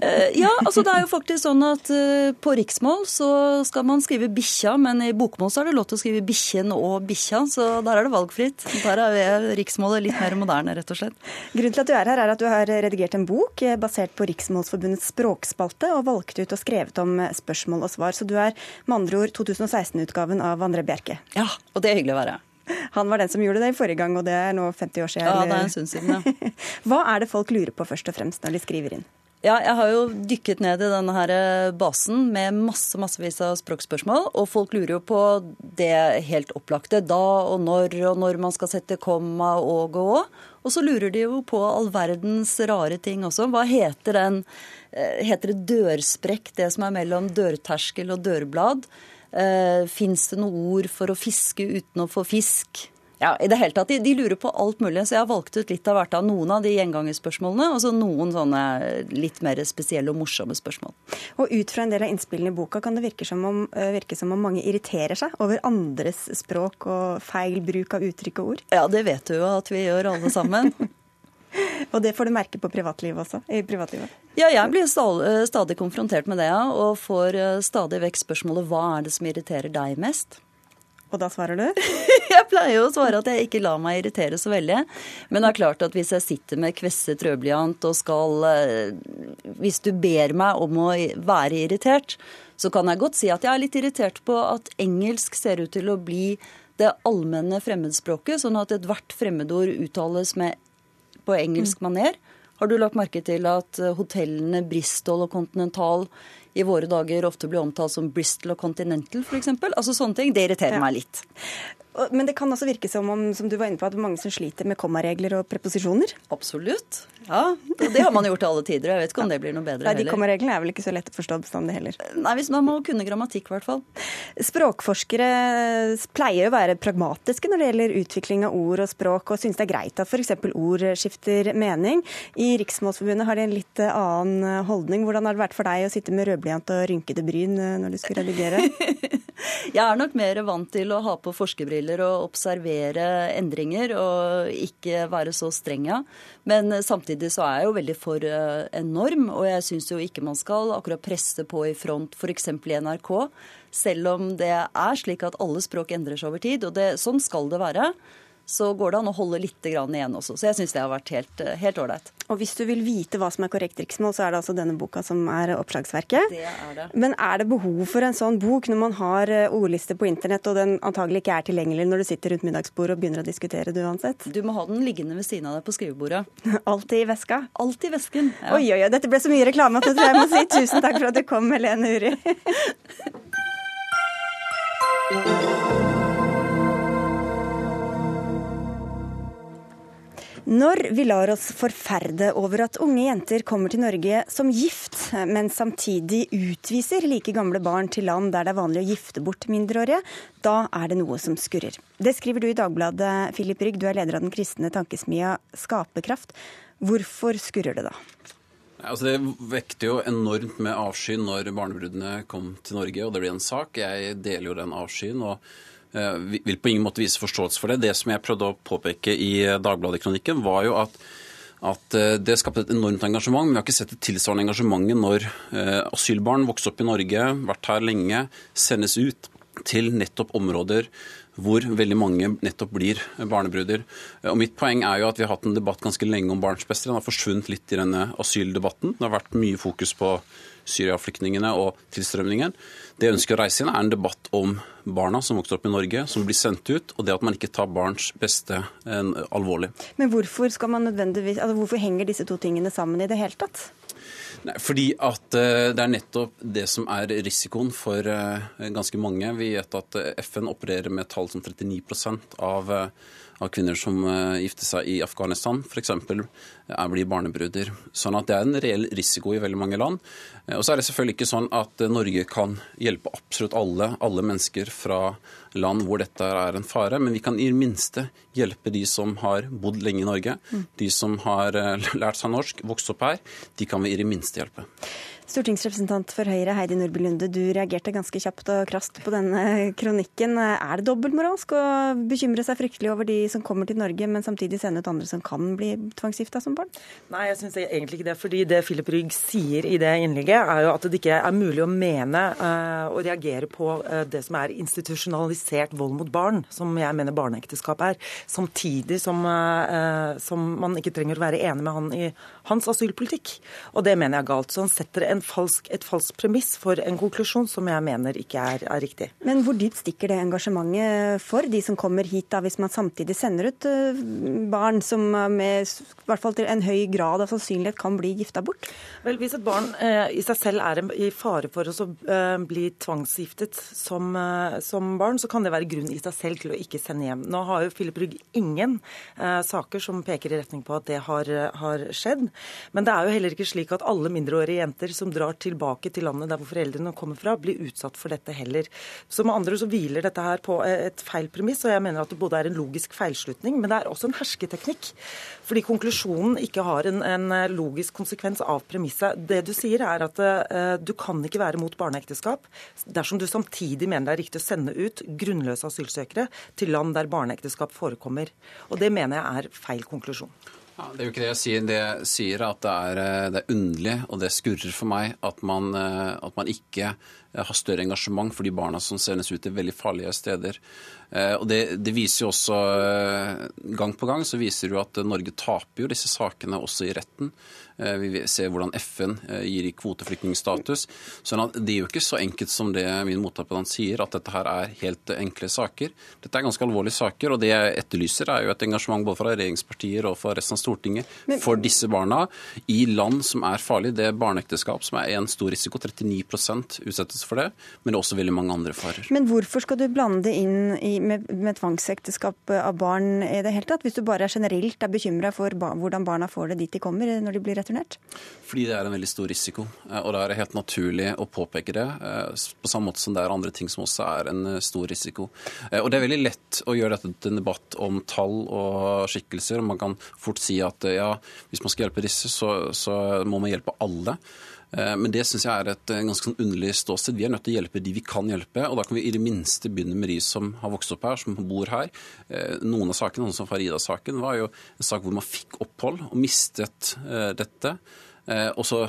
Eh, ja, altså det er jo faktisk sånn at eh, på riksmål så skal man skrive bikkja, men i bokmål så er det lov til å skrive bikkjen og bikkja, så der er det valgfritt. Der er riksmålet litt mer moderne, rett og slett. Grunnen til at du er her, er at du har redigert en bok eh, basert på Riksmålsforbundets språkspalte, og valgt ut og skrevet om spørsmål og svar. Så du er med andre ord 2016-utgaven av André Bjerke. Ja, og det er hyggelig å være. Han var den som gjorde det i forrige gang, og det er nå 50 år siden. Ja, det er en stund siden, ja. Hva er det folk lurer på først og fremst når de skriver inn? Ja, jeg har jo dykket ned i denne her eh, basen med masse massevis av språkspørsmål. Og folk lurer jo på det helt opplagte. Da og når, og når man skal sette komma og og og. Og så lurer de jo på all verdens rare ting også. Hva heter den eh, Heter det dørsprekk, det som er mellom dørterskel og dørblad? Eh, Fins det noe ord for å fiske uten å få fisk? Ja, i det hele tatt. De, de, lurer på alt mulig. Så jeg har valgt ut litt av hvert av noen av de gjengangerspørsmålene, og så noen sånne litt mer spesielle og morsomme spørsmål. Og ut fra en del av innspillene i boka kan det virke som, om, eh, virke som om mange irriterer seg over andres språk og feil bruk av uttrykk og ord? Ja, det vet du jo at vi gjør alle sammen. og det får du merke på privatlivet også? i privatlivet? Ja, jeg blir stadig, stadig konfrontert med det, ja, og får eh, stadig vekk spørsmålet hva er det som irriterer deg mest? Og da svarer du? jeg pleier jo å svare at jeg ikke lar meg irritere så veldig. Men det er klart at hvis jeg sitter med kvesset rødblyant og skal eh, Hvis du ber meg om å være irritert, så kan jeg godt si at jeg er litt irritert på at engelsk ser ut til å bli det allmenne fremmedspråket, sånn at ethvert fremmedord uttales med, på engelsk mm. maner. Har du lagt merke til at hotellene Bristol og Continental i våre dager ofte blir omtalt som Bristol og Continental f.eks. Altså sånne ting. Det irriterer ja. meg litt. Men det kan også virke som om som du var inne på, at mange som sliter med kommaregler og preposisjoner? Absolutt. Ja, det har man gjort til alle tider. Jeg vet ikke om det blir noe bedre Nei, De kommareglene er vel ikke så lett å forstå bestandig heller? Nei, hvis man må kunne grammatikk i hvert fall. Språkforskere pleier å være pragmatiske når det gjelder utvikling av ord og språk, og synes det er greit at f.eks. ord skifter mening. I Riksmålsforbundet har de en litt annen holdning. Hvordan har det vært for deg å sitte med rødblyant og rynkede bryn når du skulle redigere? Jeg er nok mer vant til å ha på forskerbriller og observere endringer, og ikke være så streng, ja. Men samtidig så er jeg jo veldig for eh, en norm, og jeg syns jo ikke man skal akkurat presse på i front f.eks. i NRK. Selv om det er slik at alle språk endrer seg over tid, og det, sånn skal det være så går det an å holde litt igjen også. Så jeg syns det har vært helt ålreit. Og hvis du vil vite hva som er korrekt riksmål, så er det altså denne boka som er oppslagsverket. Det er det. Men er det behov for en sånn bok når man har eh, ordliste på internett, og den antagelig ikke er tilgjengelig når du sitter rundt middagsbordet og begynner å diskutere det uansett? Du må ha den liggende ved siden av deg på skrivebordet. Alltid i veska? Alltid i vesken. Ja. Oi, oi, oi. Dette ble så mye reklame at jeg tror jeg må si tusen takk for at du kom, Helene Uri. Når vi lar oss forferde over at unge jenter kommer til Norge som gift, men samtidig utviser like gamle barn til land der det er vanlig å gifte bort mindreårige, da er det noe som skurrer. Det skriver du i Dagbladet, Philip Rygg, du er leder av den kristne tankesmia Skaperkraft. Hvorfor skurrer det da? Altså det vekte jo enormt med avsky når barnebruddene kom til Norge, og det ble en sak. Jeg deler jo den avskyen. og vil på ingen måte vise forståelse for det. Det som jeg prøvde å påpeke i Dagbladet-kronikken, var jo at, at eh, det skapte et enormt engasjement. Men vi har ikke sett det tilsvarende engasjementet når eh, asylbarn vokser opp i Norge, vært her lenge, sendes ut til nettopp områder hvor veldig mange nettopp blir barnebruder. Og Mitt poeng er jo at vi har hatt en debatt ganske lenge om barns beste. Den har forsvunnet litt i denne asyldebatten. Det har vært mye fokus på Syria-flyktningene og tilstrømningen. Det jeg ønsker å reise inn, er en debatt om barna som vokser opp i Norge, som blir sendt ut, og det at man ikke tar barns beste en, eh, alvorlig. Men hvorfor, skal man altså hvorfor henger disse to tingene sammen i det hele tatt? Nei, fordi at uh, det er nettopp det som er risikoen for uh, ganske mange. Vi vet at FN opererer med tall som 39% av av kvinner som uh, gifter seg i Afghanistan, f.eks. blir barnebruder. Sånn at det er en reell risiko i veldig mange land. Uh, og så er det selvfølgelig ikke sånn at uh, Norge kan hjelpe absolutt alle, alle mennesker fra land hvor dette er en fare, men vi kan i det minste hjelpe de som har bodd lenge i Norge. Mm. De som har lært seg norsk, vokst opp her. De kan vi i det minste hjelpe. Stortingsrepresentant for Høyre Heidi Nordby Lunde, du reagerte ganske kjapt og krast på denne kronikken. Er det dobbeltmoralsk å bekymre seg fryktelig over de som kommer til Norge, men samtidig sende ut andre som kan bli tvangsgifta som barn? Nei, jeg syns egentlig ikke det. fordi det Philip Rygg sier i det innlegget, er jo at det ikke er mulig å mene uh, og reagere på uh, det som er institusjonalisert vold mot barn, som jeg mener barneekteskap er, samtidig som, uh, som man ikke trenger å være enig med han i hans asylpolitikk. Og det mener jeg er galt. Så han setter en falsk, et falskt premiss for en konklusjon som jeg mener ikke er, er, riktig. Men hvor dypt stikker det engasjementet for de som kommer hit, da, hvis man samtidig sender ut eh, barn som med i hvert fall til en høy grad av sannsynlighet kan bli gifta bort? Vel, Hvis et barn eh, i seg selv er i fare for å eh, bli tvangsgiftet som, eh, som, barn, så kan det være grunn i seg selv til å ikke sende hjem. Nå har jo Philip Rygg ingen eh, saker som peker i retning på at det har, har skjedd. Men det er jo heller ikke slik at alle mindreårige jenter som drar tilbake til landet der hvor foreldrene kommer fra, blir utsatt for dette heller. Så med andre så hviler dette her på et feil premiss, og jeg mener at det både er en logisk feilslutning, men det er også en hersketeknikk. Fordi konklusjonen ikke har en, en logisk konsekvens av premisset. Det du sier er at uh, du kan ikke være mot barneekteskap dersom du samtidig mener det er riktig å sende ut grunnløse asylsøkere til land der barneekteskap forekommer. Og det mener jeg er feil konklusjon. Ja, det er jo ikke det jeg sier. Det jeg sier at det er, eh, det er underlig, og det skurrer for meg, at man, eh, at man ikke har større engasjement for de barna som sendes ut til veldig farlige steder. Og det, det, viser jo også Gang på gang så viser det jo at Norge taper jo disse sakene også i retten. Eh, vi ser hvordan FN eh, gir kvoteflyktningstatus. sånn at det er jo ikke så enkelt som det min motappelant sier, at dette her er helt enkle saker. Dette er ganske alvorlige saker, og det jeg etterlyser, er jo et engasjement både fra regjeringspartier og fra resten av Stortinget Men... for disse barna i land som er farlige. Det er barneekteskap, som er en stor risiko. 39% utsettes for det, men det er også veldig mange andre farer. Men hvorfor skal du blande det inn i, med, med tvangsekteskap av barn i det hele tatt, hvis du bare er generelt er bekymra for ba hvordan barna får det dit de kommer når de blir returnert? Returnert? Fordi det er en veldig stor risiko. Eh, og da er det helt naturlig å påpeke det. Eh, på samme måte som det er andre ting som også er en eh, stor risiko. Og det er veldig lett å gjøre dette til en debatt om tall og skikkelser. og Man kan fort si at ja, hvis man skal hjelpe disse, så, så må man hjelpe alle. Men det syns jeg er et ganske sånn underlig ståsted. Vi er nødt til å hjelpe de vi kan hjelpe. Og da kan vi i det minste begynne med de som har vokst opp her, som bor her. Noen av sakene, sånn som Farida-saken, var jo en sak hvor man fikk opphold og mistet dette. Eh, og så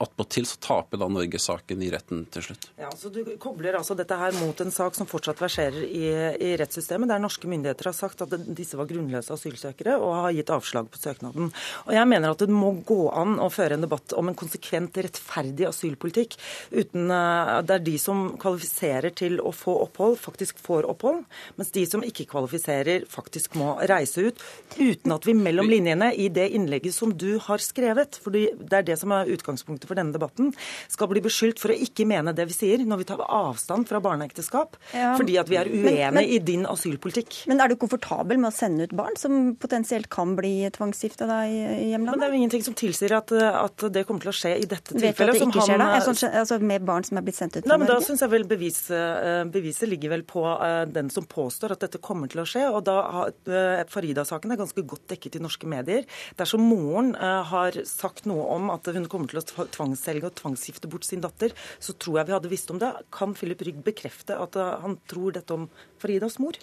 attpåtil så taper da Norge saken i retten til slutt. Ja, så Du kobler altså dette her mot en sak som fortsatt verserer i, i rettssystemet, der norske myndigheter har sagt at disse var grunnløse asylsøkere og har gitt avslag på søknaden. Og Jeg mener at det må gå an å føre en debatt om en konsekvent rettferdig asylpolitikk uten uh, der de som kvalifiserer til å få opphold, faktisk får opphold, mens de som ikke kvalifiserer, faktisk må reise ut, uten at vi mellom linjene i det innlegget som du har skrevet, fordi det er det som er utgangspunktet for denne debatten, skal bli beskyldt for å ikke mene det vi sier når vi tar avstand fra barneekteskap, ja, fordi at vi er uenige i din asylpolitikk. Men er du komfortabel med å sende ut barn som potensielt kan bli tvangsgifta i, hjemlandet? Men Det er jo ingenting som tilsier at, at, det kommer til å skje i dette tilfellet. Vet du at det ikke skjer da? Sånn, altså med barn som er blitt sendt ut fra Nei, men Da syns jeg vel beviset, eh, beviset ligger vel på uh, den som påstår at dette kommer til å skje. og da har uh, Farida-saken er ganske godt dekket i norske medier. Dersom moren har sagt noe om at hun kommer til å tvangsselge og tvangsgifte bort sin datter, så tror jeg vi hadde visst om det. Kan Philip Rygg bekrefte at eh, han tror dette om Faridas mor?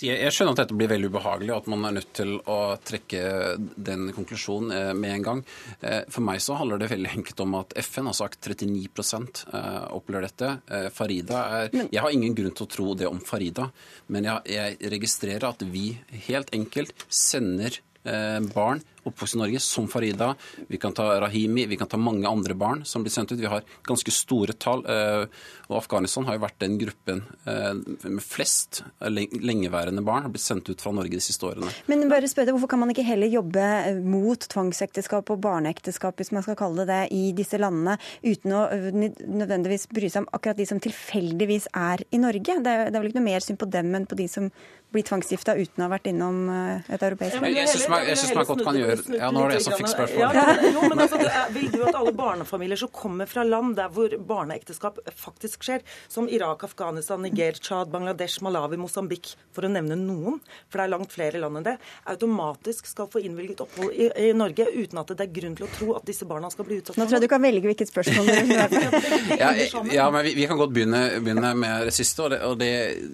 Jeg skjønner at dette blir veldig ubehagelig, og at man er nødt til å trekke den konklusjonen eh, med en gang. Eh, for meg så handler det veldig enkelt om at FN har sagt 39% opplever dette. Farida er Jeg har ingen grunn til å tro det om Farida, men jeg registrerer at vi helt enkelt sender barn oppvokst i Norge, som Farida. Vi kan ta Rahimi, vi kan ta mange andre barn som blir sendt ut. Vi har ganske store tall. Eh, og Afghanistan har jo vært den gruppen eh, med flest lengeværende barn har blitt sendt ut fra Norge de siste årene. Men bare spør deg, Hvorfor kan man ikke heller jobbe eh, mot tvangsekteskap og barneekteskap, hvis man skal kalle det det, i disse landene, uten å nødvendigvis bry seg om akkurat de som tilfeldigvis er i Norge? Det er, det er vel ikke noe mer synd på dem enn på de som blir tvangsgifta uten å ha vært innom et europeisk land? Jeg syns man godt kan gjøre ja, nå er det jeg som fikk spørsmålet. Ja, jo, men altså, Vil du at alle barnefamilier som kommer fra land der hvor barneekteskap faktisk skjer, som Irak, Afghanistan, Niger, Tsjad, Bangladesh, Malawi, Mosambik, for å nevne noen, for det er langt flere land enn det, automatisk skal få innvilget opphold i, i, Norge uten at det er grunn til å tro at disse barna skal bli utsatt for Nå tror jeg du kan velge hvilket spørsmål du vil ja, ja, men vi, vi, kan godt begynne, begynne, med det siste. og, det, og det,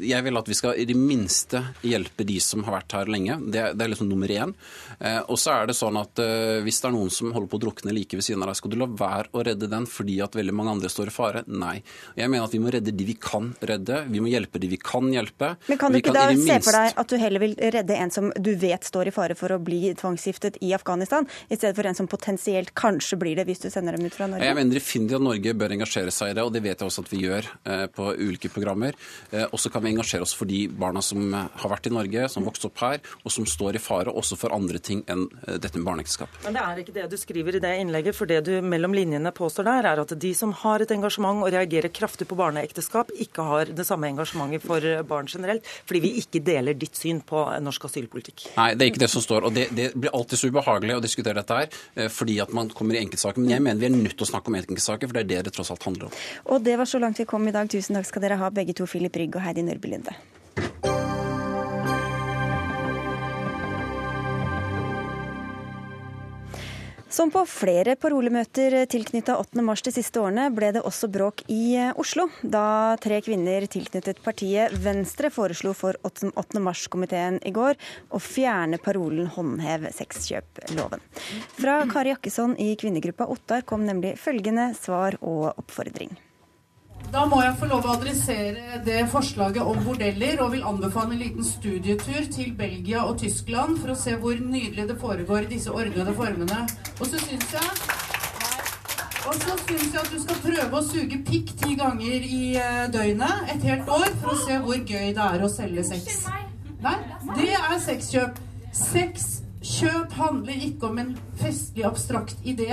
Jeg vil at vi skal i det minste hjelpe de som har vært her lenge. Det, det er liksom nummer én. Eh, og så er det er det sånn at uh, hvis det er noen som holder på å drukne like ved siden av deg, skal du la være å redde den fordi at veldig mange andre står i fare? Nei. Jeg mener at vi må redde de vi kan redde. Vi må hjelpe de vi kan hjelpe. Men kan du ikke kan da minst... se for deg at du heller vil redde en som du vet står i fare for å bli tvangsgiftet i Afghanistan, i stedet for en som potensielt kanskje blir det hvis du sender dem ut fra Norge? Jeg mener definitivt at Norge bør engasjere seg i det, og det vet jeg også at vi gjør uh, på ulike programmer. Uh, og så kan vi engasjere oss for de barna som har vært i Norge, som vokste opp her, og som står i fare også for andre ting enn dette med barneekteskap. Men det er ikke det du skriver i det innlegget, for det du mellom linjene påstår der, er at de som har et engasjement og reagerer kraftig på barneekteskap, ikke har det samme engasjementet for barn generelt, fordi vi ikke deler ditt syn på norsk asylpolitikk. Nei, det er ikke det som står. Og det, det blir alltid så ubehagelig å diskutere dette her, eh, fordi at man kommer i enkeltsaker. Men jeg mener vi er nødt til å snakke om enkeltsaker, for det er det det tross alt handler om. Og det var så langt vi kom i dag. Tusen takk skal dere ha, begge to, Filip Rygg og Heidi Nørby Lunde. Som på flere parolemøter tilknytta 8. mars de siste årene, ble det også bråk i eh, Oslo, da tre kvinner tilknyttet partiet Venstre foreslo for 8. mars-komiteen i går å fjerne parolen 'håndhev sexkjøploven'. Fra Kari Jakkesson i kvinnegruppa Ottar kom nemlig følgende svar og oppfordring. Da må jeg få lov å adressere det forslaget om bordeller, og vil anbefale en liten studietur til Belgia og Tyskland for å se hvor nydelig det foregår i disse ordnede formene. Og så syns jeg og så syns jeg at du skal prøve å suge pikk ti ganger i eh, døgnet et helt år for å se hvor gøy det er å selge sex. Nei, det er sexkjøp. Sexkjøp handler ikke om en festlig, abstrakt idé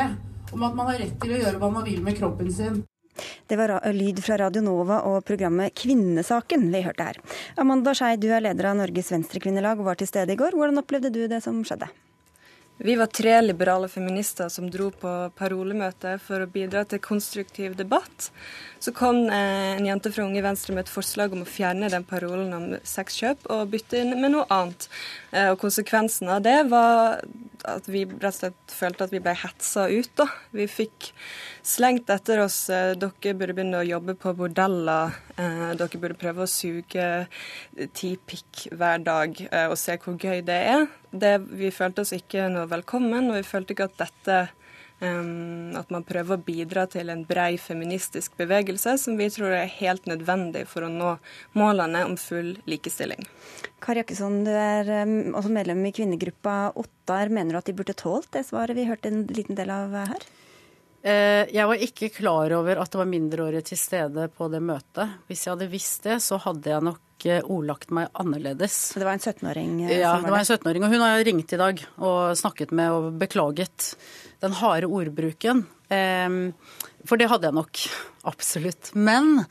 om at man har rett til å gjøre hva man vil med kroppen sin. Det var lyd fra Radio Nova og programmet Kvinnesaken vi hørte her. Amanda Skei, du er leder av Norges Venstrekvinnelag og var til stede i går. Hvordan opplevde du det som skjedde? Vi var tre liberale feminister som dro på parolemøte for å bidra til konstruktiv debatt. Så kom eh, en jente fra Unge Venstre med et forslag om å fjerne den parolen om sexkjøp og bytte inn med noe annet. Eh, og konsekvensen av det var at vi rett og slett følte at vi ble hetsa ut. da. Vi fikk slengt etter oss eh, dere burde begynne å jobbe på bordeller. Dere burde prøve å suge ti pikk hver dag og se hvor gøy det er. Det, vi følte oss ikke noe velkommen, og vi følte ikke at dette at man prøver å bidra til en brei feministisk bevegelse, som vi tror er helt nødvendig for å nå målene om full likestilling. Kari Jakkesson, du er også medlem i kvinnegruppa Ottar. Mener du at de burde tålt det svaret vi hørte en liten del av her? Uh, jeg var ikke klar over at det var mindreårige til stede på det møtet. Hvis jeg hadde visst det, så hadde jeg nok ordlagt meg annerledes. Det var en 17-åring? Uh, ja, det var en 17-åring. Og hun har jeg ringt i dag og snakket med og beklaget den harde ordbruken. For det hadde jeg nok. Absolutt. Men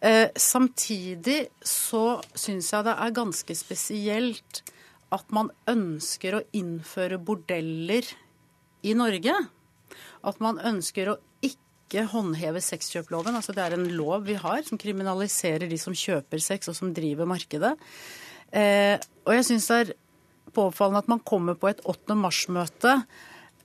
eh, samtidig så syns jeg det er ganske spesielt at man ønsker å innføre bordeller i Norge. At man ønsker å ikke håndheve sexkjøploven. Altså det er en lov vi har som kriminaliserer de som kjøper sex og som driver markedet. Eh, og jeg syns det er påfallende at man kommer på et 8. mars-møte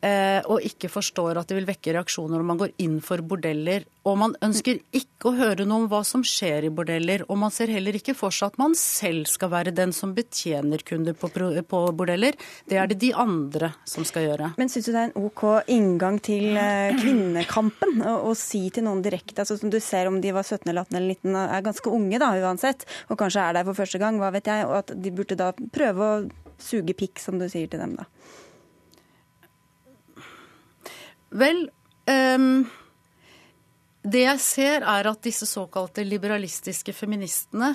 og ikke forstår at det vil vekke reaksjoner når man går inn for bordeller. Og man ønsker ikke å høre noe om hva som skjer i bordeller. Og man ser heller ikke for seg at man selv skal være den som betjener kunder på, på bordeller. Det er det de andre som skal gjøre. Men syns du det er en OK inngang til eh, kvinnekampen å, å si til noen direkte, altså som du ser om de var 17 eller 18 eller 19, er ganske unge da uansett, og kanskje er der for første gang, hva vet jeg, og at de burde da prøve å suge pikk, som du sier til dem da? Vel, um, det jeg ser er at disse såkalte liberalistiske feministene,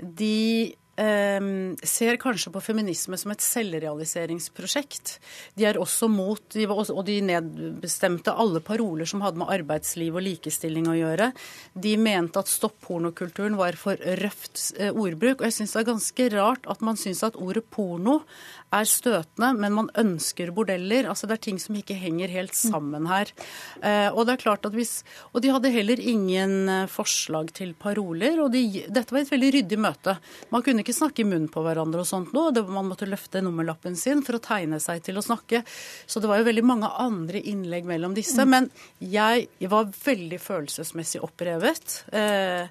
de ser kanskje på feminisme som et selvrealiseringsprosjekt. De er også mot, de også, og de nedbestemte alle paroler som hadde med arbeidsliv og likestilling å gjøre. De mente at stopp pornokulturen var for røft eh, ordbruk. Og jeg syns det er ganske rart at man syns at ordet porno er støtende, men man ønsker bordeller. Altså Det er ting som ikke henger helt sammen her. Eh, og det er klart at hvis, og de hadde heller ingen eh, forslag til paroler. og de, Dette var et veldig ryddig møte. Man kunne ikke snakke i munnen på hverandre og sånt nå. Man måtte løfte nummerlappen sin for å tegne seg til å snakke. Så det var jo veldig mange andre innlegg mellom disse. Mm. Men jeg var veldig følelsesmessig opprevet. Eh,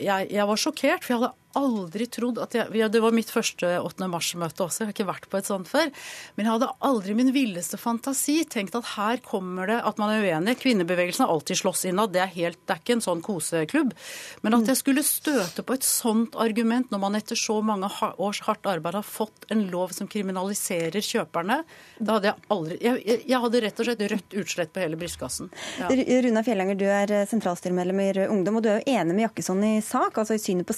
jeg, jeg, var sjokkert, for jeg hadde aldri trodd at jeg ja, Det var mitt første 8. mars-møte også, jeg har ikke vært på et sånt før. Men jeg hadde aldri min villeste fantasi tenkt at her kommer det at man er uenig. Kvinnebevegelsen har alltid slåss innad, det er, helt, det er ikke en sånn koseklubb. Men at jeg skulle støte på et sånt argument når man etter så mange års hardt arbeid har fått en lov som kriminaliserer kjøperne, da hadde jeg aldri Jeg, jeg hadde rett og slett rødt utslett på hele brystkassen. Ja. Runa Fjellanger, du er sentralstyremedlem i Ungdom, og du er jo enig med Jakkesson i sak, altså i synet på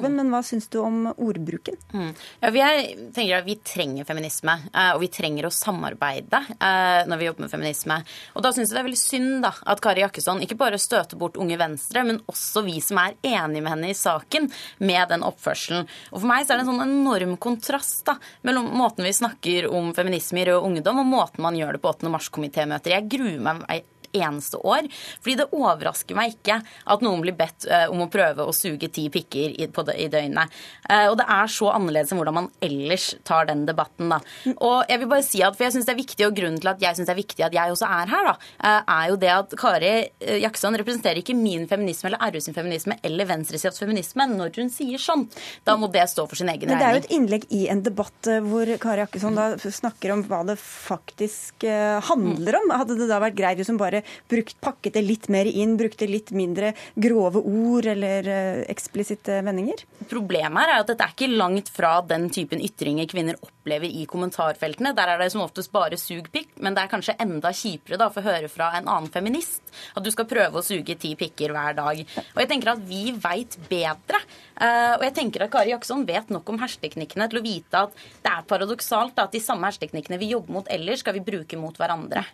sexkjøploven, men hva syns du om ordbruken? Mm. Ja, vi, er, tenker at vi trenger feminisme, eh, og vi trenger å samarbeide eh, når vi jobber med feminisme. Og da syns jeg det er veldig synd da, at Kari Jakkesson ikke bare støter bort Unge Venstre, men også vi som er enige med henne i saken, med den oppførselen. Og for meg så er det en sånn enorm kontrast da, mellom måten vi snakker om feminisme i Rød Ungdom, og måten man gjør det på 8. mars-komitémøter. Jeg gruer meg eneste år. Fordi det overrasker meg ikke at noen blir bedt uh, om å prøve å suge ti pikker i, døgnet. Uh, og det er så annerledes enn hvordan man ellers tar den debatten. Da. Og jeg vil bare si at, for jeg synes det er viktig, og Grunnen til at jeg syns det er viktig at jeg også er her, da, uh, er jo det at Kari Jaksson representerer ikke min feminisme eller RU sin feminisme eller venstresidas feminisme når hun sier sånn. Da må det stå for sin egen regning. Men det er jo et innlegg i en debatt hvor Kari Jakkesson da snakker om hva det faktisk handler om. Hadde det da vært greit hvis hun bare brukt, pakket det litt mer inn, brukte litt mindre grove ord eller uh, eksplisitte vendinger? Problemet er at dette er ikke langt fra den typen ytringer kvinner opplever i kommentarfeltene. Der er det som oftest bare sugpikk, men det er kanskje enda kjipere da, for å høre fra en annen feminist at du skal prøve å suge ti pikker hver dag. Og jeg tenker at vi veit bedre. Uh, og jeg tenker at Kari Jaksson vet nok om hersteknikkene til å vite at det er paradoksalt at de samme hersteknikkene vi jobber mot ellers, skal vi bruke mot hverandre.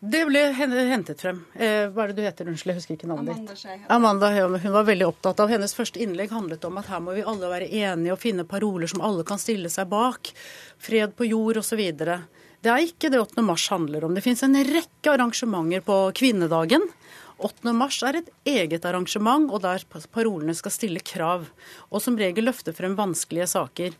Det ble hentet frem. Eh, hva er det du heter? Unnskyld, jeg husker ikke navnet ditt. Amanda Høyholm. Hun var veldig opptatt av Hennes første innlegg handlet om at her må vi alle være enige og finne paroler som alle kan stille seg bak. Fred på jord osv. Det er ikke det 8. mars handler om. Det finnes en rekke arrangementer på kvinnedagen 8. mars er et eget arrangement, og der parolene skal stille krav. Og som regel løfte frem vanskelige saker.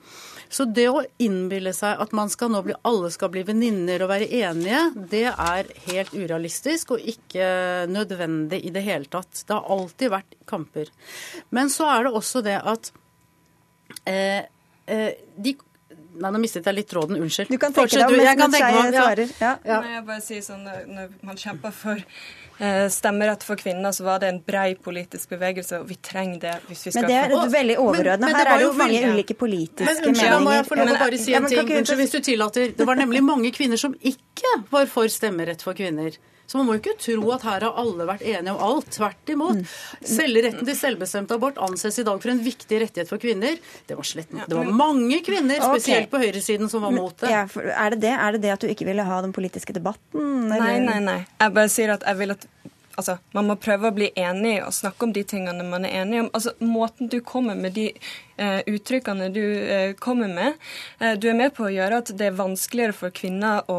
Så det å innbille seg at man skal nå bli, alle skal bli venninner og være enige, det er helt urealistisk og ikke nødvendig i det hele tatt. Det har alltid vært kamper. Men så er det også det at eh, eh, de Nei, nå mistet jeg litt tråden. Unnskyld. Du kan tenke deg om mens jeg svarer. Ja. Ja. Jeg bare si sånn, Når man kjemper for stemmerett for kvinner, så var det en brei politisk bevegelse, og vi trenger det hvis vi skal Men det er veldig overordna. Her er det jo mange ulike politiske men, unnskyld, meninger. Må jeg få lov å bare si en ting, unnskyld, hvis du tillater. Det var nemlig mange kvinner som ikke var for stemmerett for kvinner. Så man må jo ikke tro at her har alle vært enige om alt. Tvert imot. Selvretten til selvbestemt abort anses i dag for en viktig rettighet for kvinner. Det var, slett, det var mange kvinner, spesielt på høyresiden, som var mot det. Ja, er, det det? er det det at du ikke ville ha den politiske debatten? Eller? Nei, nei, nei. Jeg bare sier at jeg vil at altså, man må prøve å bli enig og snakke om de tingene man er enig om. Altså, Måten du kommer med de uh, uttrykkene du uh, kommer med uh, Du er med på å gjøre at det er vanskeligere for kvinner å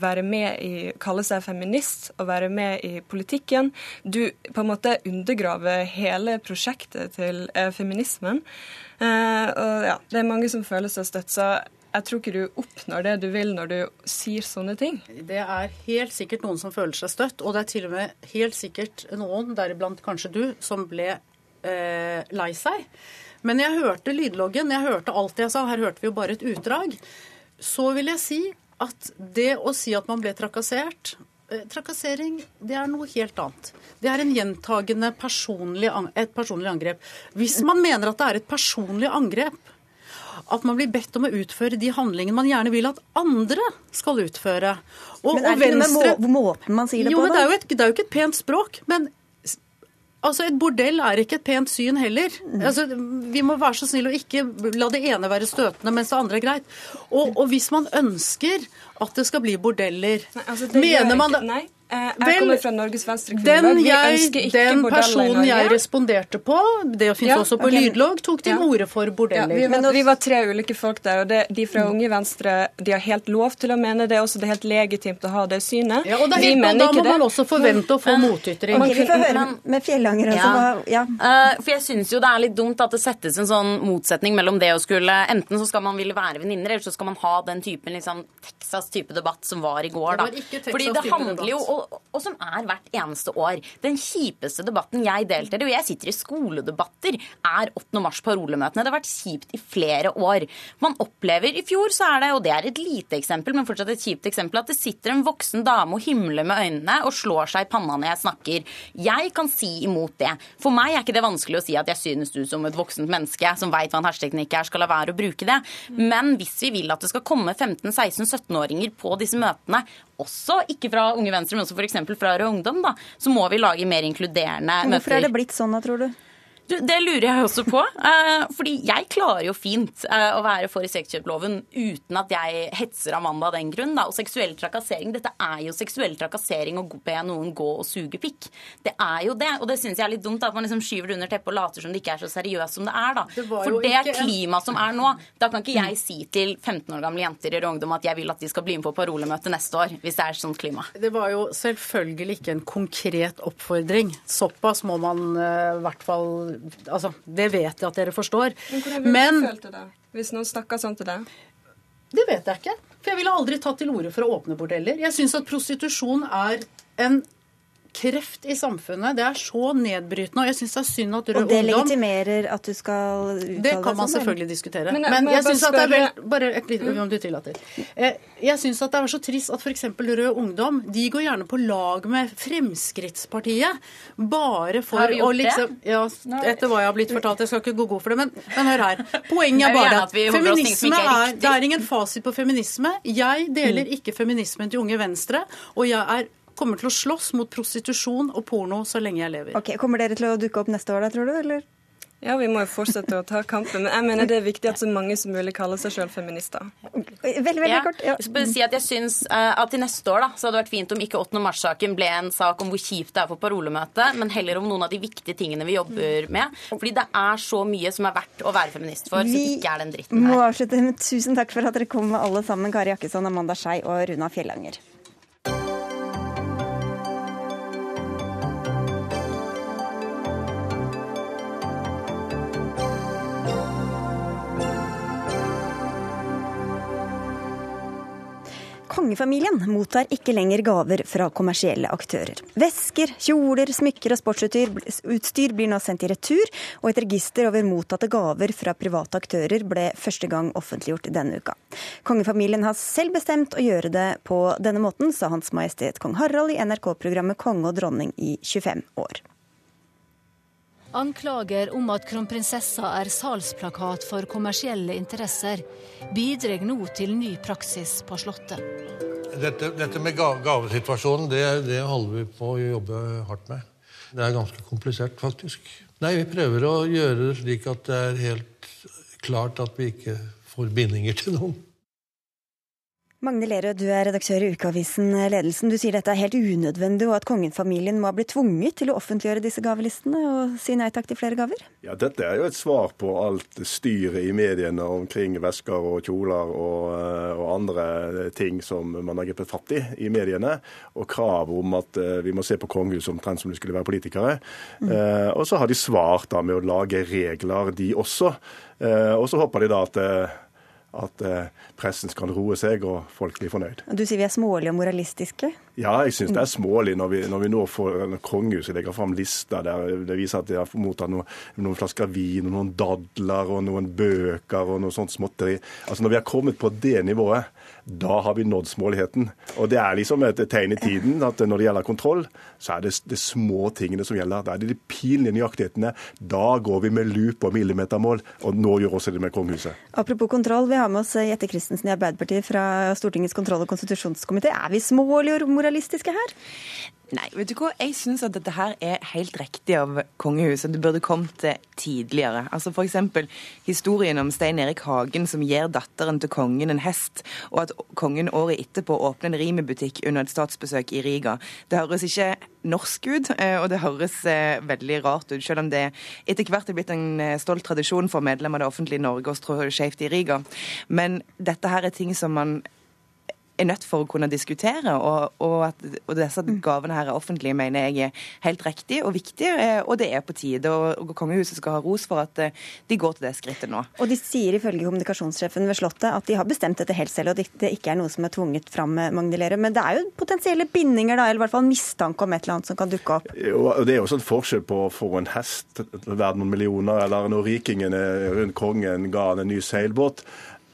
være med i kalle seg feminist og være med i politikken. Du på en måte undergraver hele prosjektet til feminismen. og ja, Det er mange som føler seg støtt. Jeg tror ikke du oppnår det du vil når du sier sånne ting. Det er helt sikkert noen som føler seg støtt, og det er til og med helt sikkert noen, deriblant kanskje du, som ble eh, lei seg. Men jeg hørte lydloggen, jeg hørte alt det jeg sa, her hørte vi jo bare et utdrag. Så vil jeg si at det å si at man ble trakassert eh, Trakassering det er noe helt annet. Det er en gjentagende personlig, et personlig angrep. Hvis man mener at det er et personlig angrep, at man blir bedt om å utføre de handlingene man gjerne vil at andre skal utføre. Og, men er det ikke Venstre... med måten man sier det jo, på? Men det, er jo et, det er jo ikke et pent språk. men Altså, Et bordell er ikke et pent syn heller. Mm. Altså, vi må være så snille å ikke la det ene være støtende, mens det andre er greit. Og, og hvis man ønsker at det skal bli bordeller nei, altså, Mener man det? Nei. Eh, jeg Vel, kommer fra Norges Venstrekvinnelag. Den, jeg, den personen jeg responderte på, det fins ja, også på okay. lydlogg, tok til ja. orde for bordeller. Ja, vi, var, vi, var, tre ulike folk der, og det, de fra. Unge Venstre de har helt lov til å mene det også. Det er helt legitimt å ha det synet. Ja, og det er helt, vi Da må man også forvente å få motytring. Okay, vi får høre med Fjellanger. Altså, ja. Uh, for jeg syns jo det er litt dumt at det settes en sånn motsetning mellom det å skulle Enten så skal man ville være venninner, eller så skal man ha den typen liksom, Texas-type debatt som var i går. Da. Det ikke Texas-type debatt. Jo, og, og som er hvert eneste år. Den kjipeste debatten jeg deltar i, og jeg sitter i skoledebatter, er 8. mars-parolemøtene. Det har vært kjipt i flere år. Man opplever i fjor så er det, og det er et lite eksempel, men fortsatt et kjipt eksempel, at det sitter en voksen dame og himler med øynene og slår seg i panna når jeg snakker. Jeg kan si imot det. For meg er ikke det vanskelig å si at jeg synes du som et voksent menneske som veit hva en hersketeknikk er, skal la være å bruke det. Men hvis vi vil at det skal komme 15-16-17-åringer på disse møtene, også ikke fra Unge Venstre, men også f.eks. fra Rød Ungdom, da, så må vi lage mer inkluderende møter. Hvorfor er det blitt sånn da, tror du? Du, det lurer jeg også på. Eh, fordi jeg klarer jo fint eh, å være for sexkjøploven uten at jeg hetser Amanda av den grunn. Da. Og seksuell trakassering, dette er jo seksuell trakassering å be noen gå og suge pikk. Det er jo det. Og det syns jeg er litt dumt, at man liksom skyver det under teppet og later som det ikke er så seriøst som det er. da. Det for det er klimaet som er nå, da kan ikke jeg si til 15 år gamle jenter i ungdom at jeg vil at de skal bli med på parolemøte neste år, hvis det er sånt klima. Det var jo selvfølgelig ikke en konkret oppfordring. Såpass må man i i hvert fall Altså, det vet jeg at dere forstår. Men hvordan ville du følt det da? Hvis noen snakka sånn til deg? det vet jeg ikke. For jeg ville aldri tatt til orde for å åpne bordeller. Jeg syns at prostitusjon er en kreft i samfunnet. Det er så nedbrytende. Og jeg syns det er synd at Rød Ungdom Og det Ungdom legitimerer at du skal uttale Det kan man sånn, selvfølgelig eller? diskutere. Men, Men, jeg jeg syns at det er bare vel Bare et lite, om du tillater. Eh, Jeg syns at det er så trist at f.eks. Rød Ungdom de går gjerne på lag med Fremskrittspartiet bare for Har vi gjort å liksom Ja, etter hva jeg har blitt fortalt. Jeg skal ikke gå god for det, men, men hør her. Poenget er bare at feminisme er er Det er ingen fasit på feminisme. Jeg deler ikke feminismen til Unge Venstre, og jeg er kommer til å slåss mot prostitusjon og porno så lenge jeg lever. Ok, Kommer dere til å dukke opp neste år da, tror du? eller? Ja, vi må jo fortsette å ta kampen, men jeg mener det er viktig at så mange som mulig kaller seg sjøl feminister. Veldig, veldig Ja. kort. Ja. Jeg skal bare si at jeg syns eh, at til neste år da, så hadde det vært fint om ikke 8. mars-saken ble en sak om hvor kjipt det er for parolemøtet, men heller om noen av de viktige tingene vi jobber med. Fordi det er så mye som er verdt å være feminist for, som ikke er den dritten må avslutte med tusen takk for at dere kom alle sammen, Kari Jakkesson, Amanda Skei og Runa Fjellanger. Kongefamilien mottar ikke lenger gaver fra kommersielle aktører. Vesker, kjoler, smykker og sportsutstyr blir nå sendt i retur, og et register over mottatte gaver fra private aktører ble første gang offentliggjort denne uka. Kongefamilien har selv bestemt å gjøre det på denne måten, sa Hans Majestet Kong Harald i NRK-programmet Konge og dronning i 25 år. Anklager om at kronprinsessa er salgsplakat for kommersielle interesser, bidrar nå til ny praksis på Slottet. Dette, dette med gavesituasjonen, det, det holder vi på å jobbe hardt med. Det er ganske komplisert, faktisk. Nei, vi prøver å gjøre det slik at det er helt klart at vi ikke får bindinger til noen. Magne Lerøe, du er redaktør i ukeavisen Ledelsen. Du sier dette er helt unødvendig, og at kongenfamilien må ha blitt tvunget til å offentliggjøre disse gavelistene og si nei takk til flere gaver? Ja, Dette er jo et svar på alt styret i mediene omkring vesker og kjoler og, eh, og andre ting som man har grepet fatt i i mediene. Og krav om at eh, vi må se på kongehuset omtrent som de skulle være politikere. Eh, og så har de svart da med å lage regler, de også. Eh, og så håper de da at eh, at eh, pressen skal roe seg og folk blir fornøyd. Du sier vi er smålige og moralistiske. Ja, jeg syns det er smålig når vi, når vi nå får kongehuset legger fram lister der det viser at de har mottatt noen, noen flasker vin, og noen dadler og noen bøker og noe sånt småtteri. Altså Når vi har kommet på det nivået, da har vi nådd småligheten. Og det er liksom et tegn i tiden at når det gjelder kontroll, så er det de små tingene som gjelder. Da er det de pinlige nøyaktighetene. Da går vi med loop og millimetermål, og nå gjør også det med kongehuset. Apropos kontroll, vi har med oss Jette Christensen i Arbeiderpartiet fra Stortingets kontroll- og konstitusjonskomité. Er vi smålige og moralistiske her? Nei, vet du hva? Jeg syns at dette her er helt riktig av kongehuset. Det burde kommet det tidligere. Altså F.eks. historien om Stein Erik Hagen som gir datteren til kongen en hest, og at kongen året etterpå åpner en Rimi-butikk under et statsbesøk i Riga. Det høres ikke norsk ut, eh, og det høres eh, veldig rart ut, selv om det etter hvert er blitt en eh, stolt tradisjon for medlemmer av det offentlige Norge å strå skjevt i Riga. Men dette her er ting som man er nødt for å kunne diskutere. Og, og at og disse gavene her er offentlige, mener jeg er helt riktig og viktig, eh, og det er på tide. Og, og kongehuset skal ha ros for at eh, de går til det skrittet nå. Og de sier ifølge kommunikasjonssjefen ved Slottet at de har bestemt dette helt selv, og det ikke er noe som er tvunget fram, Magnilere. Men det er jo potensielle bindinger, da, eller i hvert fall mistanke om et eller annet som kan dukke opp? Og Det er jo en forskjell på å få en hest verdt noen millioner, eller når rikingene rundt kongen ga han en ny seilbåt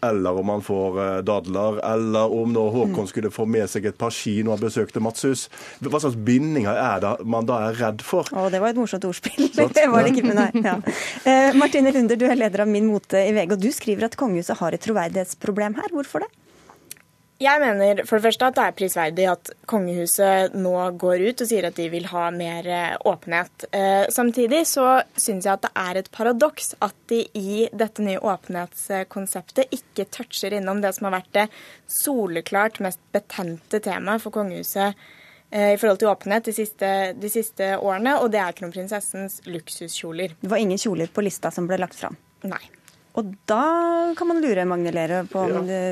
eller om han får eh, dadler, eller om nå Håkon skulle få med seg et par ski når han besøkte Matshus. Hva slags bindinger er det man da er redd for? Å, det var et morsomt ordspill. det var det ikke men nei. Ja. Eh, Martine Lunder, du er leder av Min Mote i VG, og du skriver at kongehuset har et troverdighetsproblem her. Hvorfor det? Jeg mener for det første at det er prisverdig at kongehuset nå går ut og sier at de vil ha mer eh, åpenhet. Eh, samtidig så syns jeg at det er et paradoks at de i dette nye åpenhetskonseptet ikke toucher innom det som har vært det soleklart mest betente temaet for kongehuset eh, i forhold til åpenhet de siste, de siste årene, og det er kronprinsessens luksuskjoler. Det var ingen kjoler på lista som ble lagt fram? Nei. Og da kan man lure Magne Lerøe på om ja. det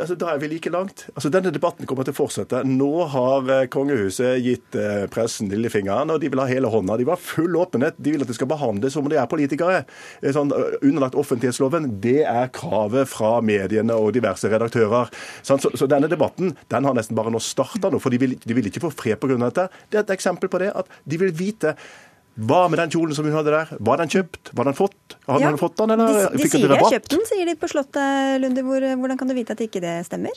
altså, Da er vi like langt. Altså, Denne debatten kommer til å fortsette. Nå har eh, kongehuset gitt eh, pressen lillefingeren, og de vil ha hele hånda. De vil ha full åpenhet. De vil at det skal behandles som om de er politikere. Eh, sånn, underlagt offentlighetsloven. Det er kravet fra mediene og diverse redaktører. Så, så, denne debatten den har nesten bare nå starta nå, for de vil, de vil ikke få fred pga. dette. Det er et eksempel på det at de vil vite hva med den kjolen som hun hadde der? Var den kjøpt? Var den fått? Hadde ja, hun fått den, eller de, de fikk hun rabatt? De sier de har kjøpt den, sier de på Slottet, Lunde. Hvor, hvordan kan du vite at ikke det stemmer?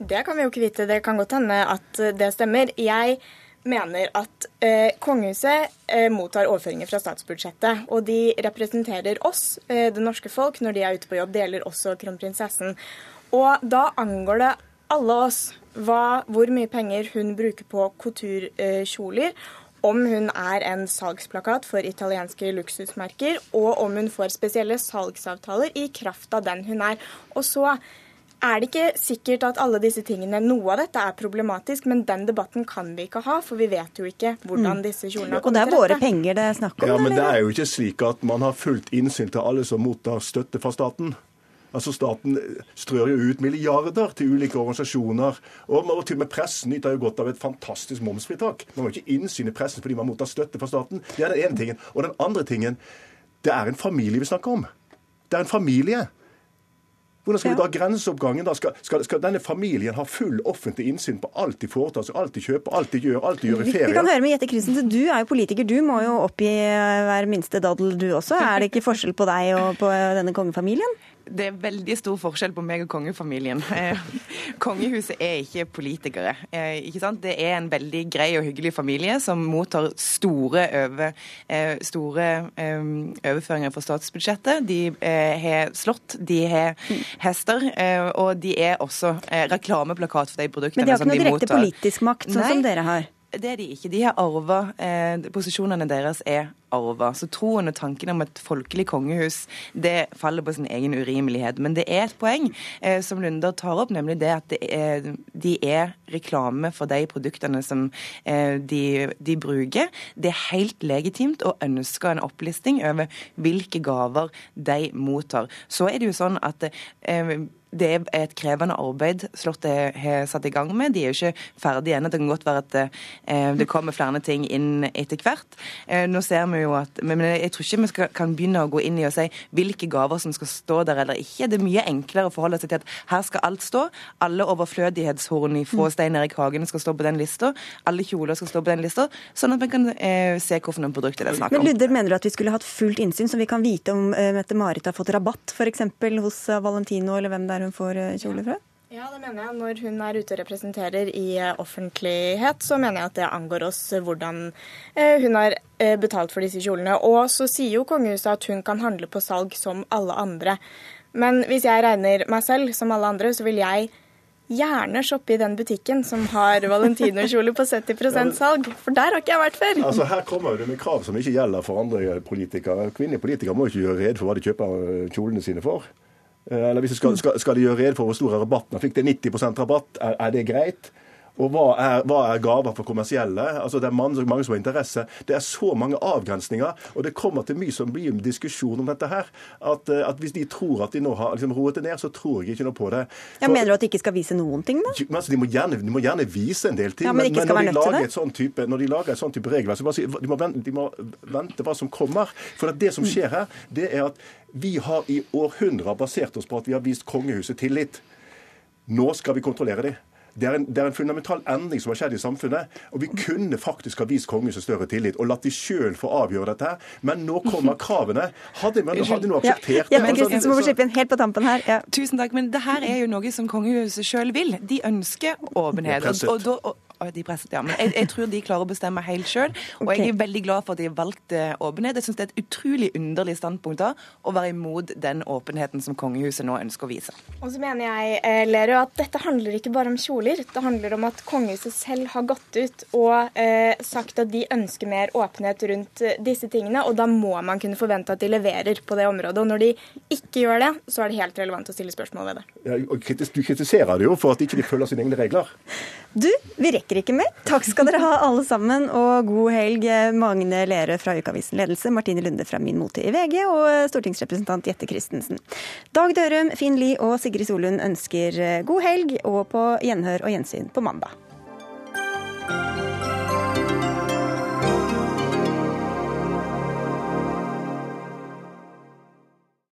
Det kan vi jo ikke vite. Det kan godt hende at det stemmer. Jeg mener at eh, kongehuset eh, mottar overføringer fra statsbudsjettet. Og de representerer oss, eh, det norske folk, når de er ute på jobb. Det gjelder også kronprinsessen. Og da angår det alle oss hva, hvor mye penger hun bruker på couturekjoler om hun er en salgsplakat for italienske luksusmerker, og om hun får spesielle salgsavtaler i kraft av den hun er. Og så er det ikke sikkert at alle disse tingene, noe av dette er problematisk, men den debatten kan vi ikke ha, for vi vet jo ikke hvordan mm. disse kjolene har kommet til rette. Og det er våre penger det er snakk om? Ja, men det er jo ikke slik at man har fullt innsyn til alle som mottar støtte fra staten. Altså Staten strør jo ut milliarder til ulike organisasjoner. Og, og til og med pressen nyter jo godt av et fantastisk momsfritak. Man må ikke innsyn i pressen fordi man mottar støtte fra staten. Det er den ene tingen. Og den andre tingen, det er en familie vi snakker om. Det er en familie. Hvordan skal vi da grenseoppgangen? da? Skal, skal, skal, denne familien ha full offentlig innsyn på alt de foretar seg, alt de kjøper, alt de gjør, alt de gjør i ferie? Vi kan høre med Jette Christensen. Du er jo politiker, du må jo oppgi hver minste daddel du også. Er det ikke forskjell på deg og på denne kongefamilien? Det er veldig stor forskjell på meg og kongefamilien. Eh, kongehuset er ikke politikere. Eh, ikke sant? Det er en veldig grei og hyggelig familie som mottar store, over, eh, store overføringer fra statsbudsjettet. De har slått, de har hester, og de er også reklameplakat for de produktene som de mottar. Men de har ikke noe direkte politisk makt, sånn Nei. som dere har? Det er de ikke. De har arva eh, Posisjonene deres er arva. Så troen og tanken om et folkelig kongehus det faller på sin egen urimelighet. Men det er et poeng eh, som Lunder tar opp, nemlig det at det er, de er reklame for de produktene som eh, de, de, bruker. Det er helt legitimt å ønske en opplisting over hvilke gaver de mottar. Så er det jo sånn at eh, det er et krevende arbeid Slottet har satt i gang med. De er jo ikke ferdige ennå. Det kan godt være at det, eh, det, kommer flere ting inn etter hvert. Eh, nå ser vi jo at, Men jeg tror ikke vi skal, kan begynne å gå inn i og si hvilke gaver som skal stå der eller ikke. Det er mye enklere å forholde seg til at her skal alt stå. Alle overflødighetshorn fra mm. Stein Erik Hagen skal stå på den lista. Alle kjoler skal stå på den lista. Sånn at vi kan eh, se hvilke produkter det er snakk om. Men Ludder, mener du at vi skulle hatt fullt innsyn, så vi kan vite om eh, Mette-Marit har fått rabatt f.eks. hos Valentino eller hvem det er? Der hun får eh, kjole fra? Ja, det mener jeg. Når hun er ute og representerer i eh, offentlighet, så mener jeg at det angår oss eh, hvordan hun har betalt for disse kjolene. Og så sier jo kongehuset at hun kan handle på salg som alle andre. Men hvis jeg regner meg selv som alle andre, så vil jeg gjerne shoppe i den butikken som har valentinokjole på 70% salg, for der har ikke jeg vært før. Altså Her kommer det med krav som ikke gjelder for andre politikere. Kvinnelige politikere må ikke gjøre rede for hva de kjøper kjolene sine for. Eh, eller hvis skal, skal, skal de gjøre rede for hvor stor er rabatten? Fikk det 90% rabatt? Er, er, det greit? Og hva er, hva er gaver for kommersielle? Altså Det er mange, mange som har interesse. Det er så mange avgrensninger, og det kommer til mye som blir en diskusjon om dette her. At, eh, at hvis de tror at de nå har liksom, roet det ned, så tror jeg ikke noe på det. For, ja, mener du at de ikke skal vise noen ting, da? Men, altså, de, må gjerne, de, må gjerne, vise en del ting. Ja, men, skal men når, de lager et sånn type, når de lager et sånn type regelverk, så bare si, de, må vente, de må vente hva som kommer. For det som skjer her, det er at vi har i århundrer basert oss på at vi har vist kongehuset tillit. Nå skal vi kontrollere dem. Det er, en, det er, en, fundamental endring som har skjedd i samfunnet. og Vi kunne faktisk ha vist kongehuset større tillit og latt de sjøl få avgjøre dette. her, Men nå kommer kravene. Hadde man hadde nå akseptert ja, ja, men Kristin, så må vi slippe inn helt på tampen her. Ja. Tusen takk, men det her er jo noe som kongehuset sjøl vil. De ønsker åpenhet. Og, og, og, de presset, ja. Men jeg, jeg, tror de klarer å bestemme helt sjøl. Og okay. jeg er veldig glad for at de har valgt eh, åpenhet. Jeg syns det er et utrolig underlig standpunkt da, å være imot den åpenheten som kongehuset nå ønsker å vise. Og så mener jeg, eh, Lerøy, at dette handler ikke bare om kjoler. Det handler om at kongehuset selv har gått ut og eh, sagt at de ønsker mer åpenhet rundt eh, disse tingene. Og da må man kunne forvente at de leverer på det området. Og når de ikke gjør det, så er det helt relevant å stille spørsmål ved det. Ja, og du kritiserer det jo for at de ikke følger sine egne regler. Du, vi rekker rekker ikke mer. Takk skal dere ha alle sammen, og god helg. Magne Lerøe fra Ukeavisen Ledelse, Martine Lunde fra Min Mote i VG og stortingsrepresentant Jette Christensen. Dag Dørum, Finn Lie og Sigrid Solund ønsker god helg og på gjenhør og gjensyn på mandag.